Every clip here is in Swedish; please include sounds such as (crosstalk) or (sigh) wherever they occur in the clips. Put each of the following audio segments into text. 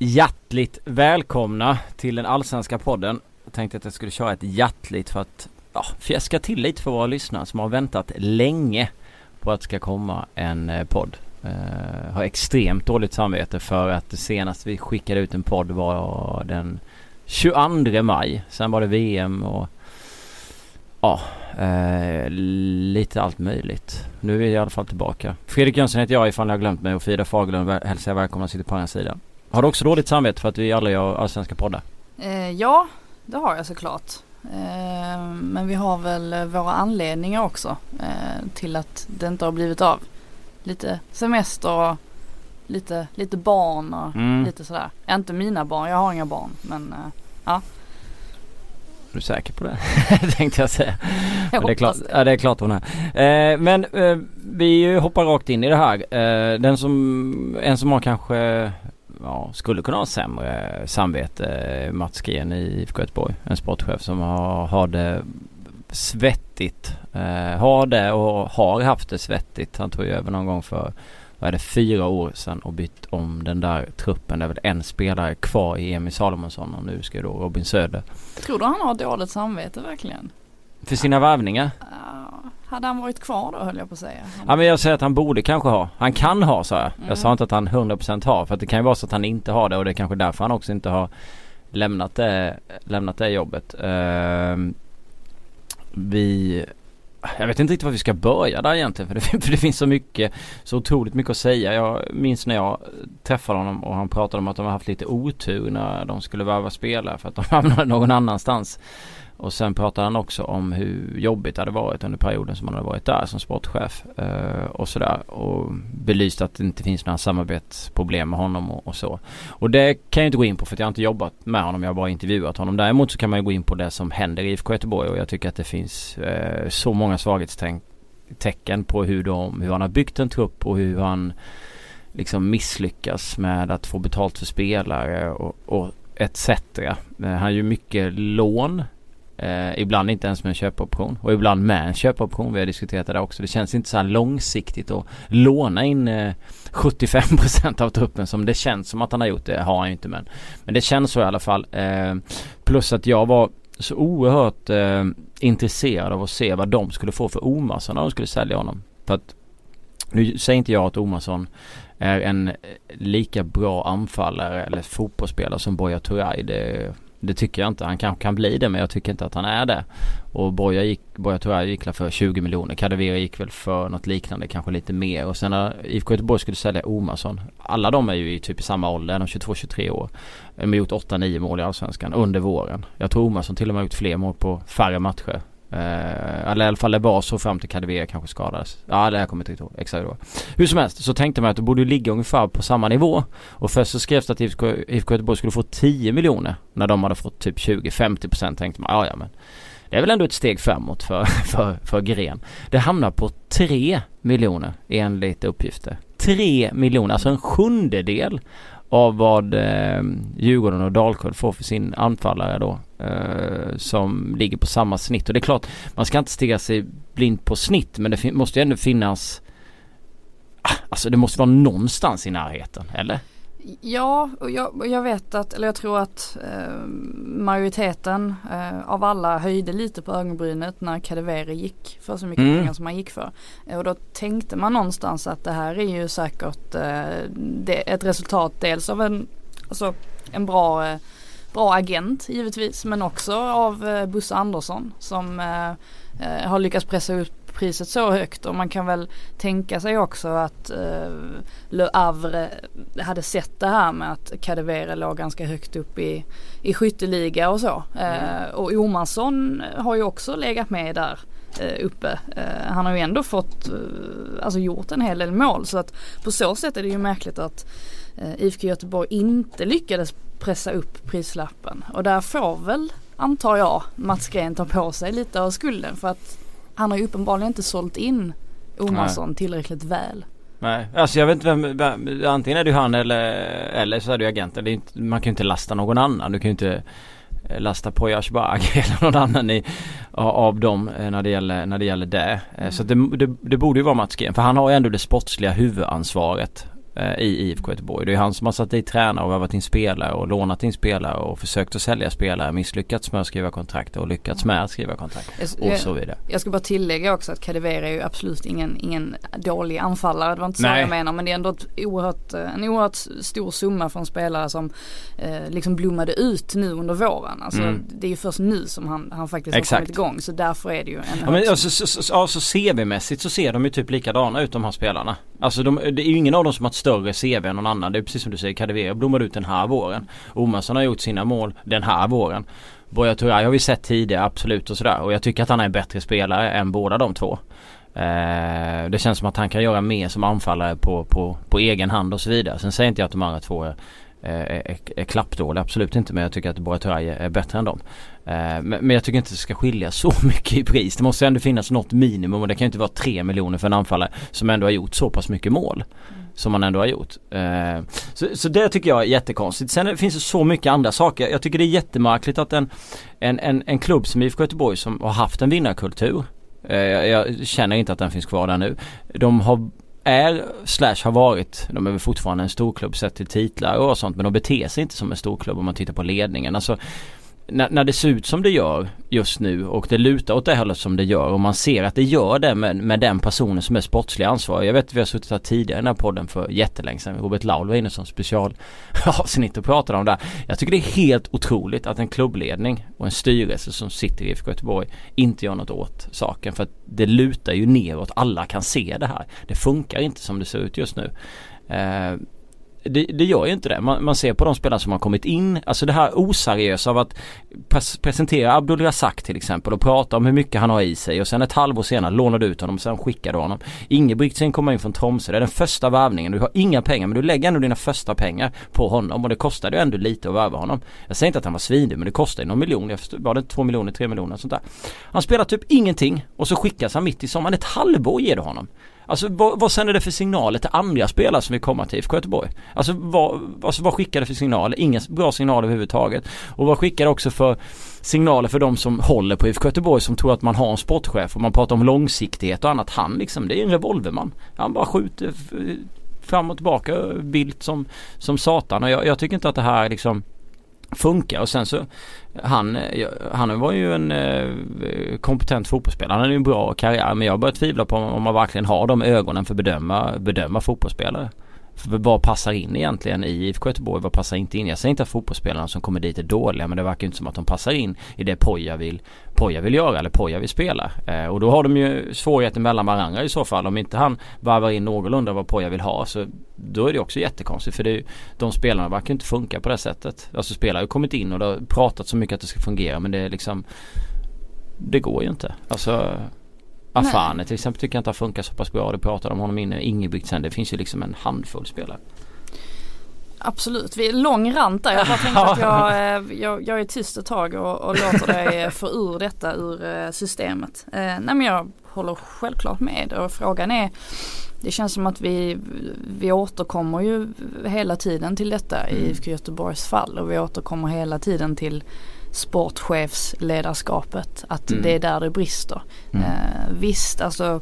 Hjärtligt välkomna till den allsvenska podden. Jag tänkte att jag skulle köra ett hjärtligt för att ja, fjäska till lite för våra lyssnare som har väntat länge på att det ska komma en eh, podd. Uh, har extremt dåligt samvete för att det senaste vi skickade ut en podd var den 22 maj. Sen var det VM och ja, uh, lite allt möjligt. Nu är jag i alla fall tillbaka. Fredrik Jönsson heter jag ifall ni har glömt mig och Frida Fagerlund hälsar jag välkomna och sitter på andra sidan. Har du också dåligt samvete för att vi aldrig gör allsvenska poddar? Eh, ja, det har jag såklart. Eh, men vi har väl våra anledningar också eh, till att det inte har blivit av. Lite semester och lite, lite barn och mm. lite sådär. Inte mina barn, jag har inga barn men eh, ja. Är du säker på det? (laughs) Tänkte jag säga. Jag det är klart, det. Ja, det är klart hon är. Eh, men eh, vi hoppar rakt in i det här. Eh, den som, en som har kanske ja, skulle kunna ha sämre samvete Mats Gren i IFK Göteborg. En sportchef som har, har det svettigt. Eh, har det och har haft det svettigt. Han tog ju över någon gång för vad är det, fyra år sedan och bytt om den där truppen. Det är väl en spelare kvar i Emil Salomonsson och nu ska då Robin Söder. Tror du han har dåligt samvete verkligen? För sina värvningar? Ja, hade han varit kvar då höll jag på att säga. Ja men jag säger att han borde kanske ha. Han kan ha sa jag. Mm. Jag sa inte att han 100% har. För att det kan ju vara så att han inte har det och det är kanske därför han också inte har lämnat det, lämnat det jobbet. Uh, vi jag vet inte riktigt var vi ska börja där egentligen för det, (laughs) för det finns så mycket, så otroligt mycket att säga. Jag minns när jag träffade honom och han pratade om att de har haft lite otur när de skulle värva spelare för att de (laughs) hamnade någon annanstans. Och sen pratade han också om hur jobbigt det hade varit under perioden som han hade varit där som sportchef. Eh, och sådär. Och belyst att det inte finns några samarbetsproblem med honom och, och, så. Och det kan jag inte gå in på för att jag har inte jobbat med honom. Jag har bara intervjuat honom. Däremot så kan man ju gå in på det som händer i IFK Göteborg och jag tycker att det finns eh, så många svaghetstecken på hur, de, hur han har byggt en trupp och hur han liksom misslyckas med att få betalt för spelare och, och etc. Eh, han har ju mycket lån Eh, ibland inte ens med en köpoption och ibland med en köpoption. Vi har diskuterat det där också. Det känns inte så här långsiktigt att låna in eh, 75% av truppen som det känns som att han har gjort. Det har han ju inte men. Men det känns så i alla fall. Eh, plus att jag var så oerhört eh, intresserad av att se vad de skulle få för Omarsson när de skulle sälja honom. För att nu säger inte jag att Omarsson är en lika bra anfallare eller fotbollsspelare som Boja Turay. Det det tycker jag inte. Han kanske kan bli det men jag tycker inte att han är det. Och Boja gick, Boja jag gick för 20 miljoner. Kadewere gick väl för något liknande, kanske lite mer. Och sen när IFK Göteborg skulle sälja Omarsson. Alla de är ju i typ i samma ålder, de 22-23 år. De har gjort 8-9 mål i Allsvenskan under våren. Jag tror Omarsson till och med har gjort fler mål på färre matcher. Eh, eller i alla fall det var så fram till Kadewere kanske skadades. Ja det här kommer jag inte ihåg exakt då. Hur som helst så tänkte man att det borde ligga ungefär på samma nivå. Och först så skrevs det att IFK, IFK Göteborg skulle få 10 miljoner. När de hade fått typ 20-50% tänkte man ja ja men. Det är väl ändå ett steg framåt för, (laughs) för, för Gren. Det hamnar på 3 miljoner enligt uppgifter. 3 miljoner, alltså en sjundedel av vad eh, Djurgården och Dalkurd får för sin anfallare då. Eh, som ligger på samma snitt. Och det är klart, man ska inte stiga sig blind på snitt men det måste ju ändå finnas ah, Alltså det måste vara någonstans i närheten, eller? Ja, och jag, jag, vet att, eller jag tror att eh, majoriteten eh, av alla höjde lite på ögonbrynet när Kadewere gick för så mycket mm. pengar som han gick för. Eh, och då tänkte man någonstans att det här är ju säkert eh, det, ett resultat dels av en, alltså, en bra, eh, bra agent givetvis men också av eh, Bosse Andersson som har lyckats pressa upp priset så högt och man kan väl tänka sig också att eh, Le Havre hade sett det här med att Kadewere låg ganska högt upp i, i skytteliga och så. Eh, mm. och Omarsson har ju också legat med där eh, uppe. Eh, han har ju ändå fått, eh, alltså gjort en hel del mål så att på så sätt är det ju märkligt att eh, IFK Göteborg inte lyckades pressa upp prislappen och där får väl antar jag Mats Green ta på sig lite av skulden för att han har ju uppenbarligen inte sålt in Omarsson tillräckligt väl. Nej, alltså jag vet inte vem, vem antingen är det han eller, eller så är det agenten. Det är inte, man kan ju inte lasta någon annan. Du kan ju inte eh, lasta på Yashbag (laughs) eller någon annan i, av dem eh, när det gäller, när det, gäller det. Eh, mm. Så det, det, det, borde ju vara Mats Gren för han har ju ändå det sportsliga huvudansvaret i IFK Göteborg. Det är han som har satt dit tränare och värvat in spelare och lånat in spelare och försökt att sälja spelare, misslyckats med att skriva kontrakt och lyckats med att skriva kontrakt och så vidare. Jag ska bara tillägga också att Kadewere är ju absolut ingen, ingen dålig anfallare. Det var inte så Nej. jag menar men det är ändå ett oerhört, en oerhört stor summa för en spelare som eh, liksom blommade ut nu under våren. Alltså mm. det är ju först nu som han, han faktiskt Exakt. har kommit igång så därför är det ju en ja, men alltså, så, så, alltså CV-mässigt så ser de ju typ likadana ut de här spelarna. Alltså de, det är ju ingen av dem som har ett större CV än någon annan. Det är precis som du säger, Kadewere blommade ut den här våren. Omarsson har gjort sina mål den här våren. Buya Turay har vi sett tidigare absolut och sådär och jag tycker att han är en bättre spelare än båda de två. Eh, det känns som att han kan göra mer som anfallare på, på, på egen hand och så vidare. Sen säger inte jag att de andra två är, är, är, är klappdåliga, absolut inte. Men jag tycker att Buya Turay är bättre än dem. Eh, men, men, jag tycker inte det ska skilja så (laughs) mycket i pris. Det måste ändå finnas något minimum och det kan ju inte vara 3 miljoner för en anfallare som ändå har gjort så pass mycket mål. Som man ändå har gjort. Eh, så, så det tycker jag är jättekonstigt. Sen finns det så mycket andra saker. Jag tycker det är jättemärkligt att en, en, en, en klubb som IFK Göteborg som har haft en vinnarkultur. Eh, jag, jag känner inte att den finns kvar där nu. De har är slash har varit, de är väl fortfarande en storklubb sett till titlar och sånt men de beter sig inte som en storklubb om man tittar på ledningen. Alltså när, när det ser ut som det gör just nu och det lutar åt det hållet som det gör och man ser att det gör det med, med den personen som är sportslig ansvarig. Jag vet att vi har suttit här tidigare i den här podden för jättelänge sedan. Robert Laul var inne som specialavsnitt (laughs) och pratade om det. här. Jag tycker det är helt otroligt att en klubbledning och en styrelse som sitter i IFK Göteborg inte gör något åt saken. För att det lutar ju neråt. Alla kan se det här. Det funkar inte som det ser ut just nu. Eh, det, det, gör ju inte det. Man, man, ser på de spelare som har kommit in, alltså det här oseriösa av att pres presentera Abdul Razak till exempel och prata om hur mycket han har i sig och sen ett halvår senare lånar du ut honom och sen skickar du honom. Ingebrigtsen kommer in från Tromsö, det är den första värvningen. Du har inga pengar men du lägger ändå dina första pengar på honom och det kostade ju ändå lite att värva honom. Jag säger inte att han var svindyr men det kostade ju någon miljon, var det två miljoner, tre miljoner sånt där. Han spelar typ ingenting och så skickas han mitt i sommaren. Ett halvår ger du honom. Alltså vad, vad sänder det för signaler till andra spelare som vill komma till IFK Göteborg? Alltså vad, alltså vad skickar det för signaler? Ingen bra signal överhuvudtaget. Och vad skickar det också för signaler för de som håller på IFK Göteborg som tror att man har en sportchef och man pratar om långsiktighet och annat. Han liksom, det är en revolverman. Han bara skjuter fram och tillbaka vilt som, som satan och jag, jag tycker inte att det här liksom funkar och sen så han, eh, han var ju en eh, kompetent fotbollsspelare. Han hade ju en bra karriär men jag börjar tvivla på om man verkligen har de ögonen för att bedöma, bedöma fotbollsspelare. För vad passar in egentligen i IFK Göteborg? Vad passar inte in? Jag säger inte att fotbollsspelarna som kommer dit är dåliga men det verkar inte som att de passar in i det Poja vill, Poja vill göra eller Poja vill spela. Eh, och då har de ju svårigheter mellan varandra i så fall. Om inte han varvar in någorlunda vad Poja vill ha så då är det också jättekonstigt för det är, de spelarna verkar inte funka på det sättet. Alltså spelare har ju kommit in och det har pratat så mycket att det ska fungera men det är liksom Det går ju inte. Alltså Afane till exempel tycker jag inte har funkat så pass bra. Det pratade om honom inne. Ingebrigtsen. Det finns ju liksom en handfull spelare. Absolut, vi är lång rant där. Jag bara tänkte att jag, (laughs) eh, jag, jag är tyst ett tag och, och låter dig få ur detta ur eh, systemet. Eh, nej men jag håller självklart med och frågan är det känns som att vi, vi återkommer ju hela tiden till detta i mm. IFK Göteborgs fall och vi återkommer hela tiden till sportchefsledarskapet. Att mm. det är där det brister. Mm. Eh, visst, alltså,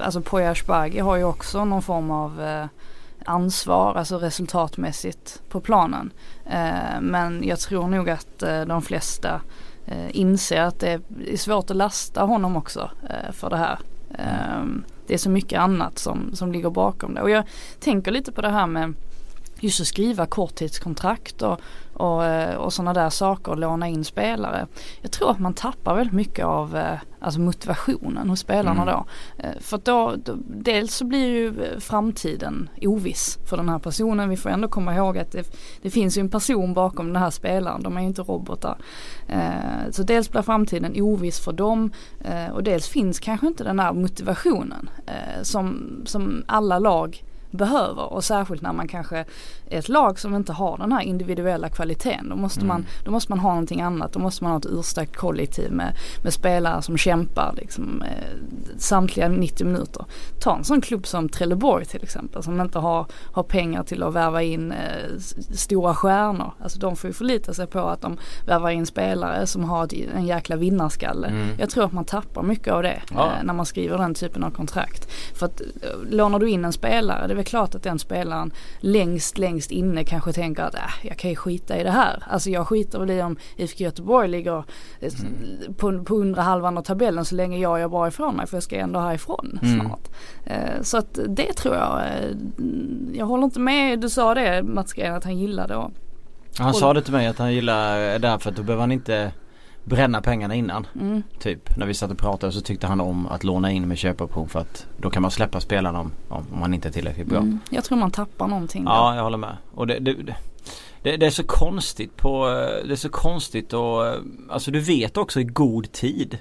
alltså Poya Asbaghi har ju också någon form av eh, ansvar, alltså resultatmässigt på planen. Eh, men jag tror nog att eh, de flesta eh, inser att det är svårt att lasta honom också eh, för det här. Mm. det är så mycket annat som, som ligger bakom det. Och jag tänker lite på det här med just att skriva korttidskontrakt och, och, eh, och sådana där saker och låna in spelare. Jag tror att man tappar väldigt mycket av eh, alltså motivationen hos spelarna mm. då. Eh, för att då, då, dels så blir ju framtiden oviss för den här personen. Vi får ändå komma ihåg att det, det finns ju en person bakom den här spelaren. De är ju inte robotar. Så dels blir framtiden oviss för dem och dels finns kanske inte den här motivationen som, som alla lag behöver. Och särskilt när man kanske ett lag som inte har den här individuella kvaliteten. Då måste, mm. man, då måste man ha någonting annat. Då måste man ha ett urstarkt kollektiv med, med spelare som kämpar liksom, eh, samtliga 90 minuter. Ta en sån klubb som Trelleborg till exempel som inte har, har pengar till att värva in eh, stora stjärnor. Alltså de får ju förlita sig på att de värvar in spelare som har en jäkla vinnarskalle. Mm. Jag tror att man tappar mycket av det ja. eh, när man skriver den typen av kontrakt. För att eh, lånar du in en spelare, det väl klart att den spelaren längst, längst inne kanske tänker att äh, jag kan ju skita i det här. Alltså jag skiter väl i om IFK Göteborg ligger eh, mm. på, på undre halvan av tabellen så länge jag gör bra ifrån mig för jag ska ändå härifrån mm. snart. Eh, så att det tror jag, eh, jag håller inte med, du sa det Mats Green att han gillade och han och, sa det till mig att han gillar det för att då behöver han inte bränna pengarna innan. Mm. Typ när vi satt och pratade så tyckte han om att låna in med köpoption för att då kan man släppa spelarna om, om man inte är tillräckligt bra. Mm. Jag tror man tappar någonting då. Ja jag håller med. Och det, det, det, det, är så konstigt på, det är så konstigt och alltså du vet också i god tid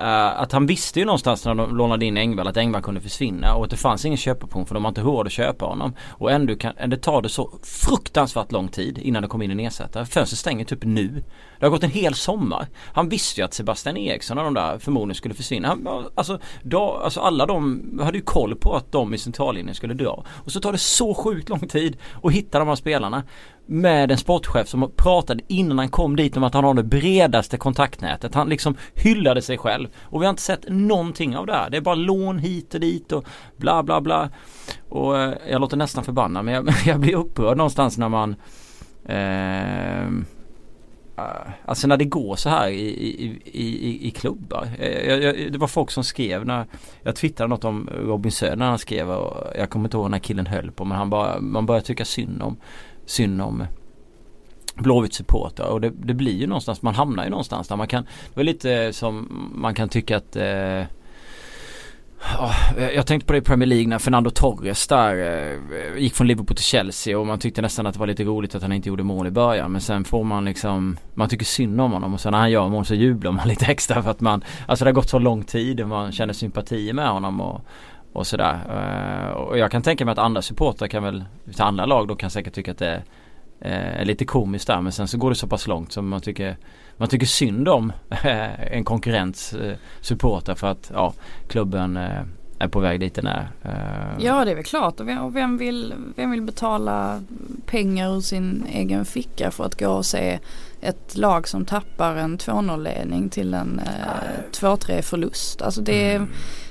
Uh, att han visste ju någonstans när de lånade in Engvall att Engvall kunde försvinna och att det fanns ingen köpoption för de har inte råd att köpa honom. Och ändå kan, det tar det så fruktansvärt lång tid innan det kommer in en ersättare. Fönstret stänger typ nu. Det har gått en hel sommar. Han visste ju att Sebastian Eriksson och de där förmodligen skulle försvinna. Han, alltså, då, alltså alla de hade ju koll på att de i centrallinjen skulle dra. Och så tar det så sjukt lång tid att hitta de här spelarna med en sportchef som pratade innan han kom dit om att han har det bredaste kontaktnätet. Han liksom hyllade sig själv. Och vi har inte sett någonting av det här. Det är bara lån hit och dit och bla bla bla. Och eh, jag låter nästan förbannad men jag, (laughs) jag blir upprörd någonstans när man eh, eh, Alltså när det går så här i, i, i, i klubbar. Eh, jag, jag, det var folk som skrev när jag twittrade något om Robin Söder när han skrev och jag kommer inte ihåg när killen höll på men han bara, man börjar tycka synd om synd om Blåvitt supportrar. Och det, det, blir ju någonstans, man hamnar ju någonstans där. Man kan Det var lite som man kan tycka att eh, ah, jag tänkte på det i Premier League när Fernando Torres där eh, gick från Liverpool till Chelsea och man tyckte nästan att det var lite roligt att han inte gjorde mål i början. Men sen får man liksom Man tycker synd om honom och sen när han gör mål så jublar man (laughs) lite extra för att man Alltså det har gått så lång tid och man känner sympati med honom och och sådär. Uh, och jag kan tänka mig att andra supportrar kan väl, till andra lag då kan säkert tycka att det är lite komiskt där men sen så går det så pass långt som man tycker man tycker synd om en konkurrents supporter för att ja, klubben är på väg dit den är. Ja det är väl klart och vem, vill, vem vill betala pengar ur sin egen ficka för att gå och se ett lag som tappar en 2-0 ledning till en 2-3 förlust. Alltså det mm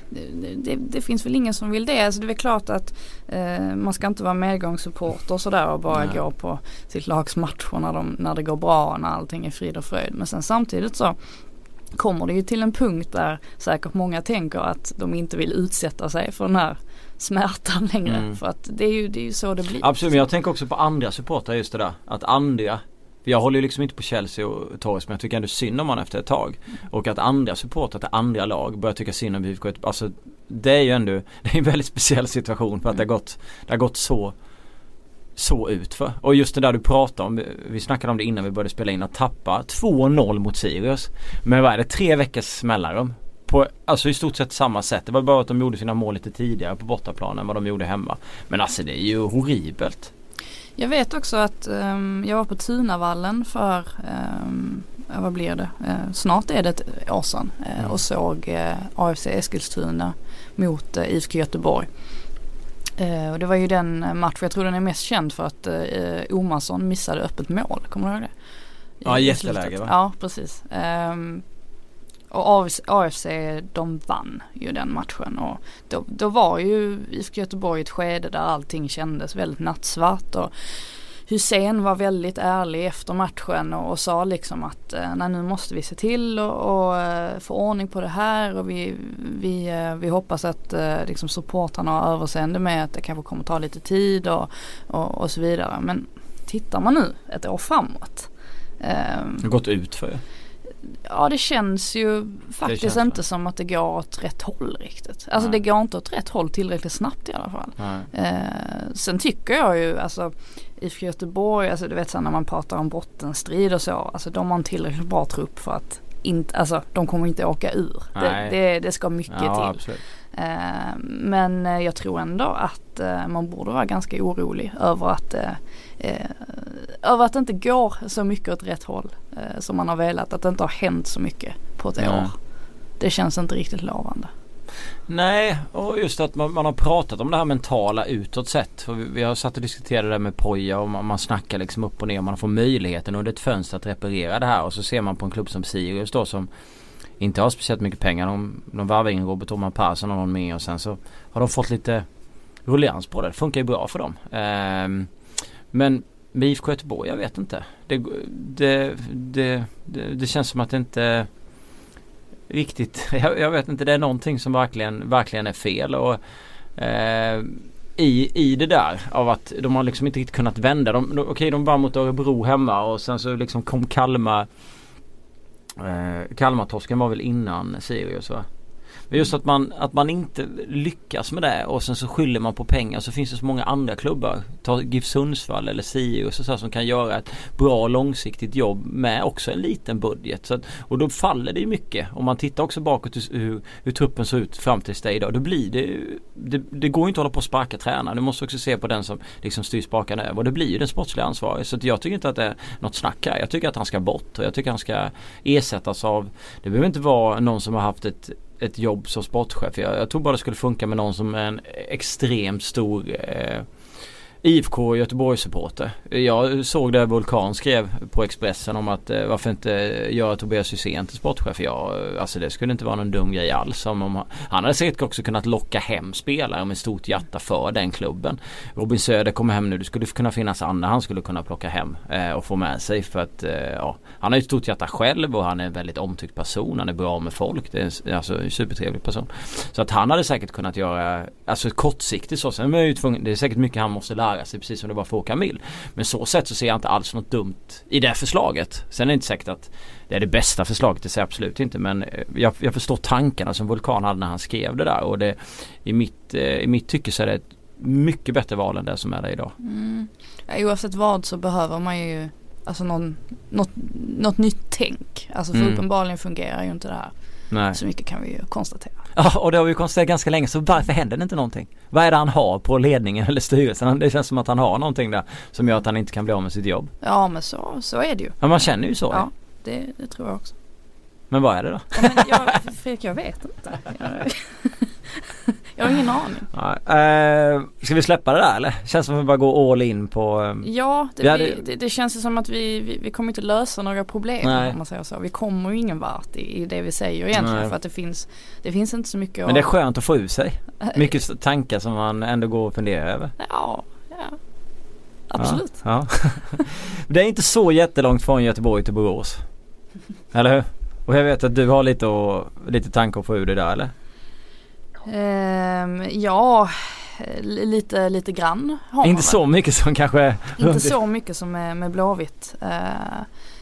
det, det, finns väl ingen som vill det. Alltså det är väl klart att eh, man ska inte vara medgångssupporter och sådär och bara Nej. gå på sitt lags matcher när, de, när det går bra och när allting är frid och fröjd. Men sen samtidigt så kommer det ju till en punkt där säkert många tänker att de inte vill utsätta sig för den här smärtan längre. Mm. För att det är, ju, det är ju så det blir. Absolut men jag tänker också på andra supportrar just det där. Att andra för jag håller ju liksom inte på Chelsea och Torres men jag tycker ändå synd om honom efter ett tag. Och att andra supportrar till andra lag börjar tycka synd om IFK Alltså det är ju ändå, (laughs) det är en väldigt speciell situation för att det har gått, det har gått så så utför. Och just det där du pratade om, vi snackade om det innan vi började spela in, att tappa 2-0 mot Sirius. Men vad är det, tre veckors mellanrum. På, alltså i stort sett samma sätt. Det var bara att de gjorde sina mål lite tidigare på bortaplan än vad de gjorde hemma. Men alltså det är ju horribelt. Jag vet också att um, jag var på Tunavallen för, um, vad blir det, uh, snart är det ett år sedan uh, mm. och såg uh, AFC Eskilstuna mot uh, IFK Göteborg. Och det var ju den match, jag tror den är mest känd för att uh, Omarsson missade öppet mål, kommer du ihåg det? Ja, jätteläge va? Ja, precis. Um, och AFC de vann ju den matchen och då, då var ju IFK Göteborg ett skede där allting kändes väldigt nattsvart och Hussein var väldigt ärlig efter matchen och, och sa liksom att eh, nej, nu måste vi se till och, och eh, få ordning på det här och vi, vi, eh, vi hoppas att liksom supportrarna har överseende med att det kanske kommer ta lite tid och, och, och så vidare. Men tittar man nu ett år framåt. Ehm, det har gått ut för er. Ja det känns ju faktiskt inte som att det går åt rätt håll riktigt. Alltså Nej. det går inte åt rätt håll tillräckligt snabbt i alla fall. Eh, sen tycker jag ju alltså IFK Göteborg, alltså du vet så när man pratar om bottenstrid och så. Alltså de har en tillräckligt bra trupp för att inte, alltså de kommer inte åka ur. Det, det, det, ska mycket ja, till. Absolut. Eh, men eh, jag tror ändå att eh, man borde vara ganska orolig över att över att det inte går så mycket åt rätt håll som man har velat. Att det inte har hänt så mycket på ett ja. år. Det känns inte riktigt lovande. Nej, och just att man, man, har pratat om det här mentala utåt sett. Vi, vi, har satt och diskuterat det där med Poja och man, man snackar liksom upp och ner. Man får möjligheten under ett fönster att reparera det här. Och så ser man på en klubb som Sirius då som inte har speciellt mycket pengar. De, de varvar in Robert Oman Persson och någon mer och sen så har de fått lite ruljans på det. Det funkar ju bra för dem. Eh, men med IFK Göteborg, jag vet inte. Det, det, det, det, det känns som att det inte riktigt, (laughs) jag, jag, vet inte, det är någonting som verkligen, verkligen är fel. Och, eh, i, i det där av att de har liksom inte riktigt kunnat vända. De, de, okej de vann mot Örebro hemma och sen så liksom kom Kalmar eh, var väl innan Sirius va? Men just att man, att man inte lyckas med det och sen så skyller man på pengar så finns det så många andra klubbar. Ta GIF Sundsvall eller Sirius och så som kan göra ett bra långsiktigt jobb med också en liten budget. Så att, och då faller det ju mycket. Om man tittar också bakåt hur, hur truppen såg ut fram tills det idag. Då blir det, det, det går inte att hålla på och sparka tränaren. Du måste också se på den som liksom styr spakarna över. Och det blir ju den sportsliga ansvaret. Så jag tycker inte att det är något snack här. Jag tycker att han ska bort och jag tycker att han ska ersättas av Det behöver inte vara någon som har haft ett ett jobb som sportchef. Jag, jag tror bara det skulle funka med någon som är en extremt stor eh, IFK Göteborg-supporter. Jag såg det Vulkan skrev på Expressen om att eh, varför inte eh, göra Tobias Hysén till sportchef. Ja, eh, alltså det skulle inte vara någon dum grej alls. Om, om, han hade säkert också kunnat locka hem spelare med stort hjärta för den klubben. Robin Söder kommer hem nu. Det skulle kunna finnas andra han skulle kunna plocka hem eh, och få med sig för att eh, ja, han har ju ett stort hjärta själv och han är en väldigt omtyckt person. Han är bra med folk. Det är alltså en supertrevlig person. Så att han hade säkert kunnat göra, alltså kortsiktigt så. Sen är ju tvungen, det är säkert mycket han måste lära sig precis som det var för Håkan Mill. Men så sätt så ser jag inte alls något dumt i det förslaget. Sen är det inte säkert att det är det bästa förslaget, det säger jag absolut inte. Men eh, jag, jag förstår tankarna som Vulkan hade när han skrev det där. Och det, i, mitt, eh, i mitt tycke så är det ett mycket bättre val än det som är det idag. Mm. Oavsett vad så behöver man ju alltså någon, något, något nytt tänk. Alltså för mm. uppenbarligen fungerar ju inte det här. Nej. Så mycket kan vi ju konstatera. Ja och det har vi konstaterat ganska länge så varför händer det inte någonting? Vad är det han har på ledningen eller styrelsen? Det känns som att han har någonting där som gör att han inte kan bli av med sitt jobb. Ja men så, så är det ju. Ja man känner ju så. Ja det, det tror jag också. Men vad är det då? Ja, men jag, Fredrik jag vet inte. (laughs) (laughs) (laughs) Jag, jag har ingen aning. (laughs) Ja, eh, ska vi släppa det där eller? Känns som att vi bara går all in på eh, Ja det, hade... vi, det, det, känns som att vi, vi, vi, kommer inte lösa några problem Nej. om man säger så. Vi kommer ju ingen vart i, i det vi säger egentligen Nej. för att det finns Det finns inte så mycket Men det är skönt att få ur sig. (laughs) Mycket tankar som man ändå går och funderar över. Ja, ja. Absolut. Ja, ja. (laughs) det är inte så jättelångt från Göteborg till Borås. Eller hur? Och jag vet att du har lite, och, lite tankar på hur det där eller? Um, ja, lite, lite grann har Inte så mycket som kanske Inte så mycket som med, med Blåvitt. Uh,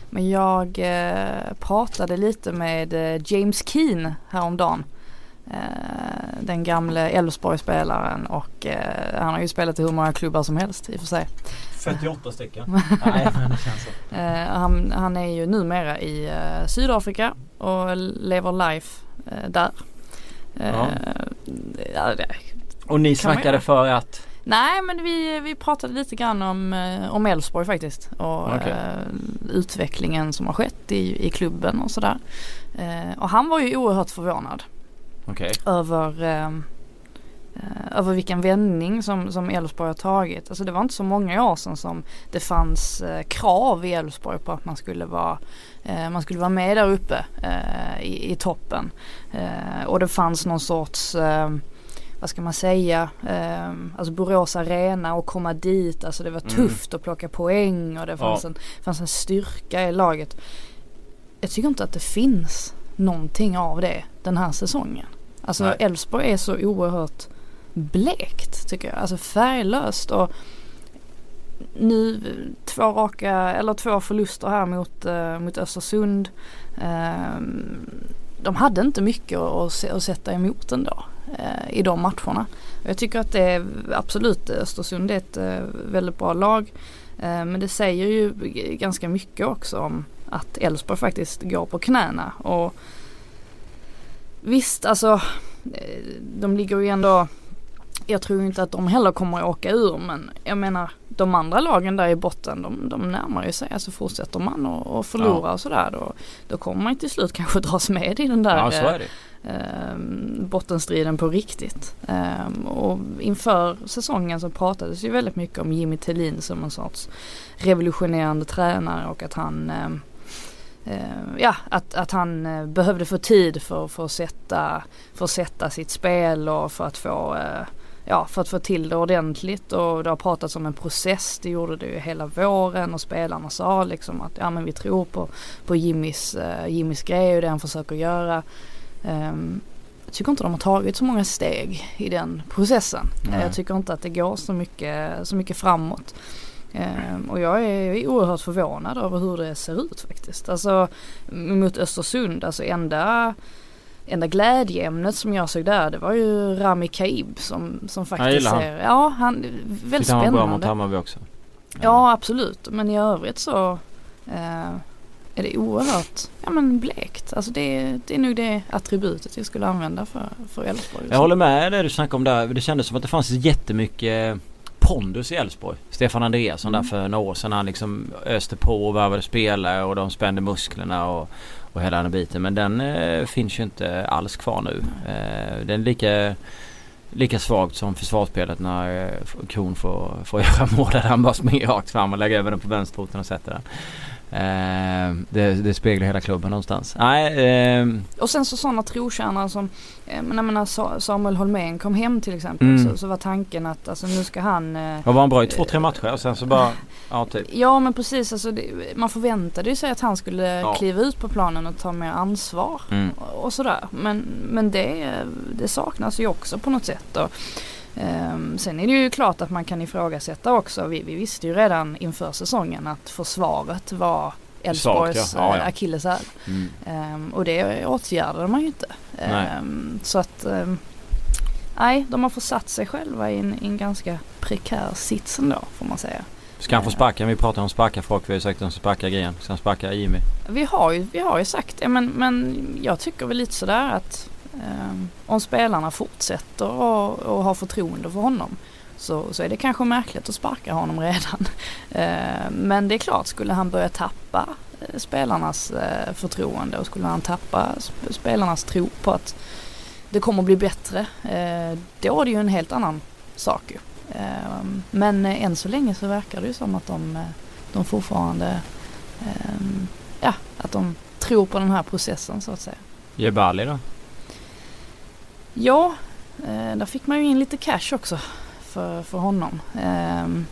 men jag uh, pratade lite med uh, James Keen häromdagen. Uh, den gamle Elfsborg-spelaren och han har ju spelat i hur många klubbar som helst i och för sig. 48 stycken. (laughs) Nej, men det känns så. han, han är ju numera i Sydafrika och lever life där. Ja. ja och ni snackade för att? Nej men vi, vi pratade lite grann om, eh, om Elfsborg faktiskt och okay. uh, utvecklingen som har skett i, i klubben och sådär. Uh, och han var ju oerhört förvånad okay. över uh, över vilken vändning som, som Elfsborg har tagit. Alltså det var inte så många år sedan som det fanns krav i Elfsborg på att man skulle vara Eh, man skulle vara med där uppe eh, i, i, toppen. Eh, och det fanns någon sorts vad ska man säga, eh, alltså Borås Arena och komma dit, alltså det var mm. tufft mm. att plocka poäng och det fanns, ja. en, fanns en styrka i laget. Jag tycker inte att det finns någonting av det den här säsongen. Alltså Elfsborg är så oerhört blekt tycker jag, alltså färglöst och nu två raka eller två förluster här mot, eh, mot Östersund. Eh, de hade inte mycket att, att sätta emot ändå eh, i de matcherna. Jag tycker att det är absolut Östersund är ett eh, väldigt bra lag. Ehm, men det säger ju ganska mycket också om att Elfsborg faktiskt går på knäna. Och visst alltså eh, de ligger ju ändå jag tror inte att de heller kommer att åka ur men jag menar de andra lagen där i botten de, de närmar ju sig. Alltså fortsätter man och, och förlora ja. och sådär då, då kommer man till slut kanske (laughs) dras med i den där ja, så. Eh, bottenstriden på riktigt. Eh, och inför säsongen så pratades ju väldigt mycket om Jimmy Tillin som en sorts revolutionerande tränare och att han eh, eh ja, att, att han eh, behövde få tid för, för, att sätta, för att sätta sitt spel och för att få eh, ja, för att få till det ordentligt och det har pratats om en process. Det gjorde det ju hela våren och spelarna sa liksom att ja men vi tror på, på Jimmys, uh, Jimmys grej och det han försöker göra. Um, jag tycker inte de har tagit så många steg i den processen. Nej. Jag tycker inte att det går så mycket, så mycket framåt. Um, och jag är oerhört förvånad över hur det ser ut faktiskt. Alltså mot Östersund, alltså enda enda glädjeämnet som jag såg där det var ju Rami Kaib som, som faktiskt jag ser, ja han, väldigt spännande. Han var bra mot Hammarby också. Ja. ja absolut men i övrigt så eh, är det oerhört ja, men blekt. Alltså det, det är nog det attributet jag skulle använda för, för Elfsborg. Jag håller med det du snackade om där. Det kändes som att det fanns jättemycket pondus i Elfsborg. Stefan Andreasson mm. där för några år sedan. Han liksom öste på och värvade spelare och de spände musklerna och, och hela den biten. Men den eh, finns ju inte alls kvar nu. Eh, den är lika, lika svagt som försvarsspelet när eh, Kron får, får (laughs) göra mål där han bara springer rakt fram och lägger över den på vänsterfoten och sätter den. Eh, det, det, speglar hela klubben någonstans. Nej, eh, och sen så sådana trotjänare som, eh, jag menar Samuel Holmén kom hem till exempel mm. så, så, var tanken att alltså nu ska han... Eh, var han bra i två, tre matcher och sen så bara, (laughs) ja typ. Ja men precis alltså det, man förväntade ju sig att han skulle ja. kliva ut på planen och ta mer ansvar mm. och, och, sådär. Men, men det, det saknas ju också på något sätt. Och, Um, sen är det ju klart att man kan ifrågasätta också. Vi, vi visste ju redan inför säsongen att försvaret var Elfsborgs ja. ja, ja. akilleshäl. Mm. Um, och det åtgärdade man ju inte. Um, så att nej, de har försatt sig själva i en, i en ganska prekär sits ändå får man säga. Ska han få sparka? Vi pratar om sparka folk. Vi har ju sagt att de ska sparka Gren. Ska han sparka Jimmy? Vi har ju, vi har ju sagt det men, men jag tycker väl lite sådär att Ehm, om spelarna fortsätter och, och har förtroende för honom så, så är det kanske märkligt att sparka honom redan. (laughs) Ehm, men det är klart, skulle han börja tappa eh, spelarnas eh, förtroende och skulle han tappa spelarnas tro på att det kommer bli bättre, eh, då är det ju en helt annan sak ju. Ehm, men än så länge så verkar det ju som att de, de fortfarande, ja, att de tror på den här processen så att säga. Jebali då? Ja, eh, där fick man ju in lite cash också för, för honom. Ehm,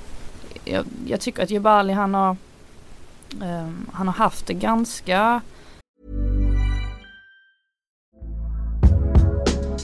jag, jag, tycker att Jebali han har, ehm, han har haft det ganska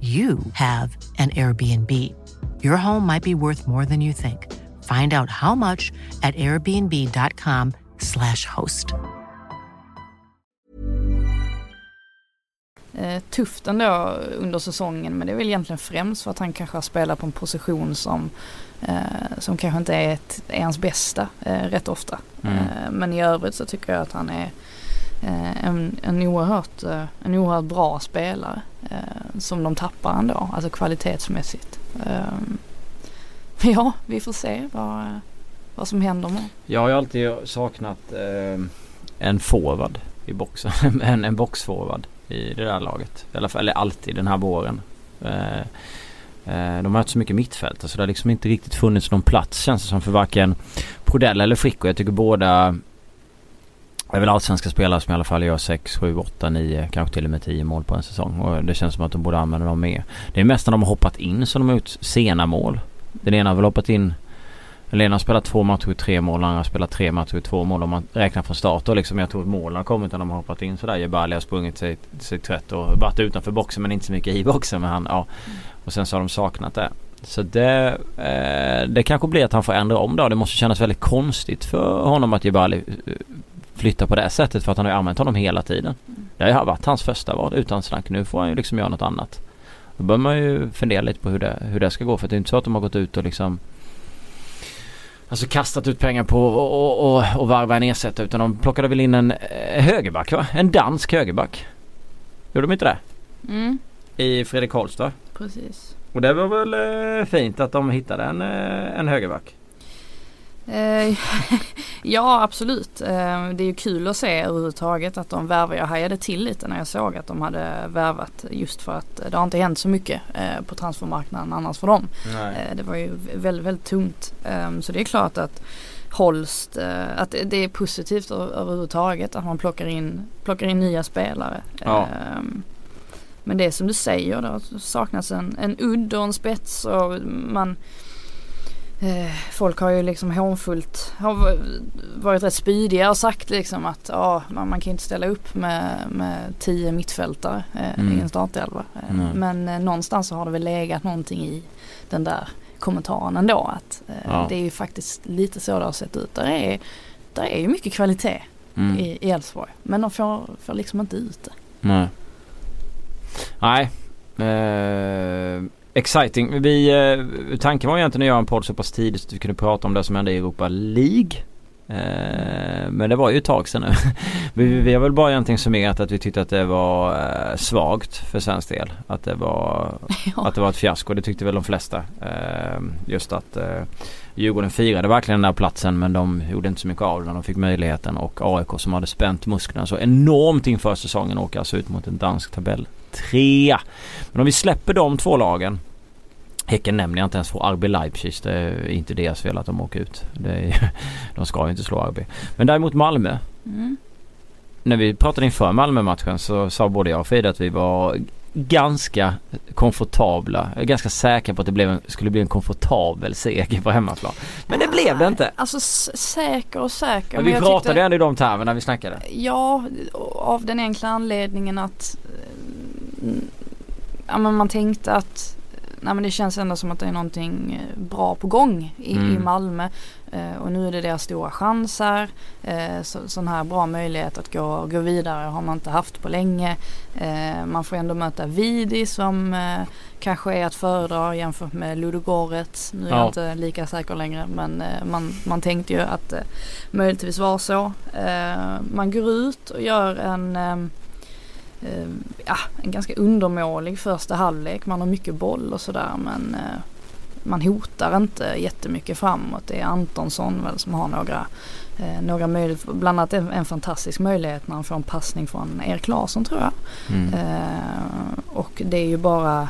you have an Airbnb. Your home might be worth more than you think. Find out how much at airbnb.com slash host. Eh, tufft ändå under säsongen men det är väl egentligen främst för att han kanske har spelat på en position som, eh, som kanske inte är, ett, är hans bästa eh, rätt ofta. Mm. Eh, men i övrigt så tycker jag att han är Eh, en, en, oerhört, eh, en oerhört bra spelare eh, som de tappar ändå, alltså kvalitetsmässigt. Eh, (laughs) ja, vi får se vad, vad som händer med. Jag har ju alltid saknat en forward i boxen. (laughs) en, en boxforward i det där laget. I alla fall, eller alltid den här våren. De har haft så mycket mittfält så det har liksom inte riktigt funnits någon plats känns det som för varken Prodell eller Frico. Jag tycker båda det är väl allsvenska spelare som i alla fall gör 6, 7, 8, 9, kanske till och med 10 mål på en säsong. Och det känns som att de borde använda dem mer. Det är mest när de har hoppat in som de har gjort sena mål. Den ena har väl hoppat in den ena har spelat två matcher i tre mål, den andra har spelat tre matcher i två mål om man räknar från start. Och liksom jag tror att målen har kommit när de har hoppat in sådär. Jebali har sprungit sig, sig trött och varit utanför boxen men inte så mycket i boxen. Men han, ja. Och sen så har de saknat det. Så det, eh, det kanske blir att han får ändra om då. Det måste kännas väldigt konstigt för honom att Jebali flytta på det sättet för att han har ju använt honom hela tiden. Det har varit hans första val utan snack. Nu får han ju liksom göra något annat. Då bör man ju fundera lite på hur det, hur det ska gå för det är inte så att de har gått ut och liksom Alltså kastat ut pengar på och, och, och, och varva en ersättare utan de plockade väl in en eh, högerback va? En dansk högerback. Gjorde de inte det? Mm. I Fredrik Karlstad. Precis. Och det var väl eh, fint att de hittade en, eh, en högerback. Eh, (laughs) ja absolut. Eh, det är ju kul att se överhuvudtaget att de värvar. Jag hajade till lite när jag såg att de hade värvat just för att det har inte hänt så mycket eh, på transfermarknaden annars för dem. Nej. det var ju väldigt, väldigt tungt. Ehm, så det är klart att Holst, att det är positivt överhuvudtaget att man plockar in, plockar in nya spelare. Ja. Ehm, men det är som du säger, det saknas en, en udd och en spets och man Folk har ju liksom hånfullt har varit rätt spydiga och sagt liksom att ja, man, man kan inte ställa upp med, med tio mittfältare eh, mm. i en startelva. Eh, mm. Men eh, någonstans så har det väl legat någonting i den där kommentaren ändå att eh, ja. det är ju faktiskt lite så det har sett ut. Där är, där är ju mycket kvalitet mm. i Elfsborg men de får, får liksom inte ut det. Nej. Nej. Uh, exciting. Vi, uh, tanken var egentligen att göra en podd så pass tidigt att vi kunde prata om det som hände i Europa League. Uh, men det var ju ett tag sedan nu. (laughs) vi, har väl bara egentligen summerat att vi tyckte att det var uh, svagt för svensk del. Att det var, (laughs) ja. att det var ett fiasko. Det tyckte väl de flesta. just att Djurgården firade verkligen den där platsen men de gjorde inte så mycket av det. De fick möjligheten och AIK som hade spänt musklerna så enormt inför säsongen åker alltså ut mot en dansk tabell trea. Men om vi släpper de två lagen Häcken nämner jag inte ens för RB Leipzig. Det är inte deras fel att de åker ut. Är, (laughs) de ska ju inte slå RB. Men däremot Malmö. Mm. När vi pratade inför Malmö-matchen så sa både jag och Frida att vi var ganska komfortabla. Jag är ganska säker på att det en, skulle bli en komfortabel seger på hemmaplan. Men det blev det inte. Alltså säker och säker. Men vi men pratade tyckte, ändå i de termerna när vi snackade. Ja, av den enkla anledningen att ja, men man tänkte att nej, men det känns ändå som att det är någonting eh, bra på gång i, mm. i Malmö. Eh, och nu är det deras stora chanser. Eh, så, sån här bra möjlighet att gå, gå vidare har man inte haft på länge. Eh, man får ändå möta Vidi som eh, kanske är att föredra jämfört med Ludogorets. Nu är ja. jag inte lika säker längre men eh, man, man tänkte ju att det möjligtvis var så. man går ut och gör en eh, ja, en ganska undermålig första halvlek. Man har mycket boll och sådär men eh, man hotar inte jättemycket framåt. Det är Antonsson väl som har några, eh, några möjligheter. Bland annat en, en, fantastisk möjlighet när han får en passning från Erik Larsson tror jag. Mm. Eh, och det är ju bara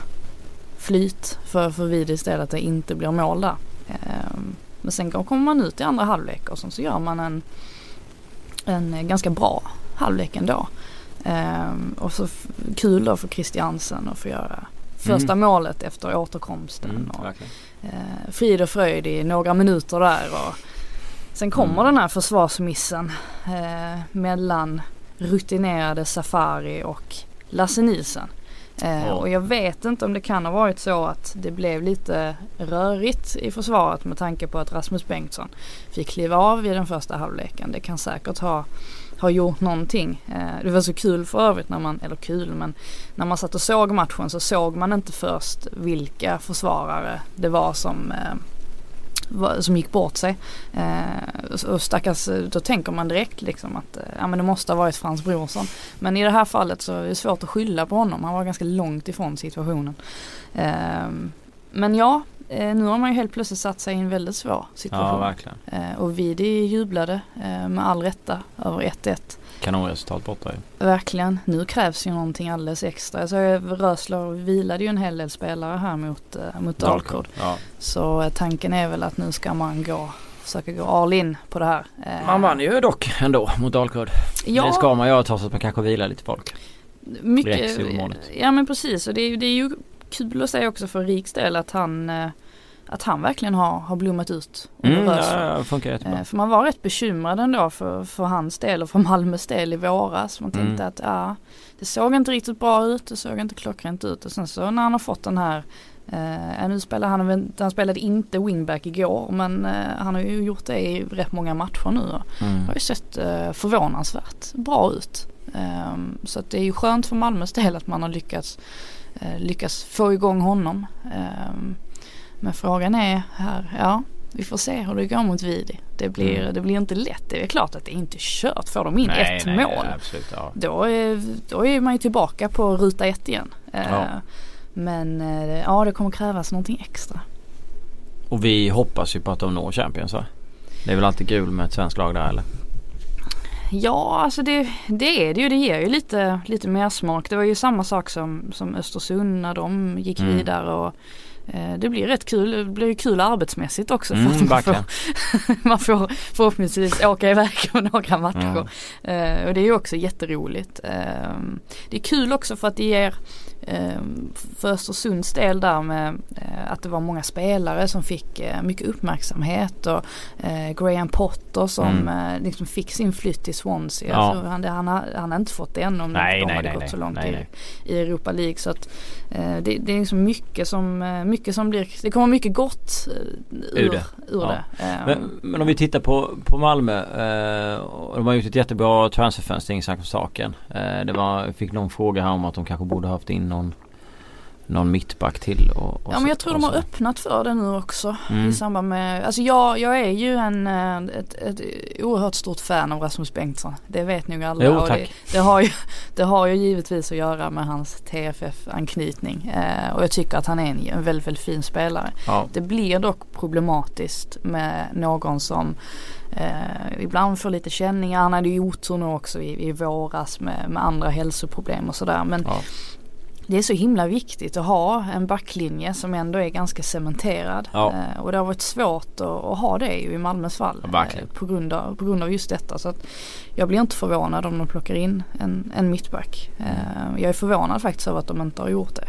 flyt för, för Vidis del att det inte blir mål där. Eh, men sen kommer man ut i andra halvlek och så gör man en, en ganska bra halvlek ändå. Um, och så kul då för Christiansen att få göra första mm. målet efter återkomsten. Mm, och, uh, frid och fröjd i några minuter där. Och sen kommer mm. den här försvarsmissen uh, mellan rutinerade Safari och Lasse Nilsen. Uh, oh. Och jag vet inte om det kan ha varit så att det blev lite rörigt i försvaret med tanke på att Rasmus Bengtsson fick kliva av i den första halvleken. Det kan säkert ha har gjort någonting. Eh, det var så kul för övrigt när man, eller kul men när man satt och såg matchen så såg man inte först vilka försvarare det var som eh, som gick bort sig. Eh, och stackars, eh, då tänker man direkt liksom att ja, men det måste ha varit Frans Brorsson. Men i det här fallet så är det svårt att skylla på honom. Han var ganska långt ifrån situationen. men ja, nu har man ju helt plötsligt satt sig i en väldigt svår situation. Ja, verkligen. Eh, och Vidi jublade eh, med all rätta över 1-1. Kanonresultat borta ju. Verkligen. Nu krävs ju någonting alldeles extra. Så Rösler vilade ju en hel del spelare här mot, eh, mot Dalkurd. Ja. Så eh, tanken är väl att nu ska man gå försöka gå all in på det här. Eh, man vann ju dock ändå mot Dalkurd. Ja. Det ska man göra trots att man kanske vilar lite folk. Mycket, ja men precis och det är, det är ju kul att säga också för Riks del att han eh, att han verkligen har, har blommat ut mm, ja, funkar jättebra. Eh, för man var rätt bekymrad ändå för, för hans del och för Malmös del i våras. Man tänkte mm. att ja, det såg inte riktigt bra ut, det såg inte klockrent ut och sen så när han har fått den här Uh, nu spelar han, han spelade inte wingback igår men uh, han har ju gjort det i rätt många matcher nu. Mm. Har ju sett uh, förvånansvärt bra ut. Um, så att det är ju skönt för Malmös del att man har lyckats lyckas få igång honom. Ehm, men frågan är här, ja vi får se hur det går mot Vidi. Det blir, mm. det blir inte lätt. Det är klart att det är inte kört. Får de in nej, ett nej, mål absolut, ja. då, är, då är man ju tillbaka på ruta ett igen. Eh, ja. Men eh, ja det kommer krävas någonting extra. Och vi hoppas ju på att de når Champions va? Det är väl alltid kul med ett svenskt lag där eller? Ja alltså det, det är det ju. Det ger ju lite, lite mer smak. Det var ju samma sak som, som Östersund när de gick Mm. vidare. Och, eh, det blir rätt kul. Det blir ju kul arbetsmässigt också. För Mm, att (laughs) man, får, (laughs) man får förhoppningsvis åka iväg (laughs) på några matcher. Mm. Eh, och det är ju också jätteroligt. Eh, det är kul också för att det ger för Östersunds del där med eh, att det var många spelare som fick eh, mycket uppmärksamhet och eh, Graham Potter som Mm. liksom fick sin flytt till Swansea. Ja. Alltså, han, han, har, han har inte fått det än om Nej, de nej, hade nej, gått så långt i, i Europa League. Så att, det, det är liksom mycket som, eh, mycket som blir, det kommer mycket gott eh, ur, Ur det. Ur Ja. det. Eh, Men, men om vi tittar på, på Malmö. Eh, de har gjort ett jättebra transferfönster, inget snack om saken. Eh, det var, jag fick någon fråga här om att de kanske borde haft in någon, någon mittback till. Och, och Ja men jag tror de har öppnat för det nu också Mm. i samband med, alltså jag, jag är ju en, eh, ett, ett oerhört stort fan av Rasmus Bengtsson. Det vet nog alla. Jo, och tack. Det, det, har ju, (laughs) det har ju givetvis att göra med hans TFF-anknytning. Eh, och jag tycker att han är en, en väldigt, väldigt fin spelare. Ja. Det blir dock problematiskt med någon som eh, ibland får lite känningar. Han hade ju otur nu också i, i våras med, med andra hälsoproblem och sådär. Men Ja. Det är så himla viktigt att ha en backlinje som ändå är ganska cementerad. Ja. Eh, och det har varit svårt att, att ha det ju i Malmös fall. Ja, eh, på, grund av, på grund av just detta. Så att jag blir inte förvånad om de plockar in en, en mittback. Eh, jag är förvånad faktiskt över att de inte har gjort det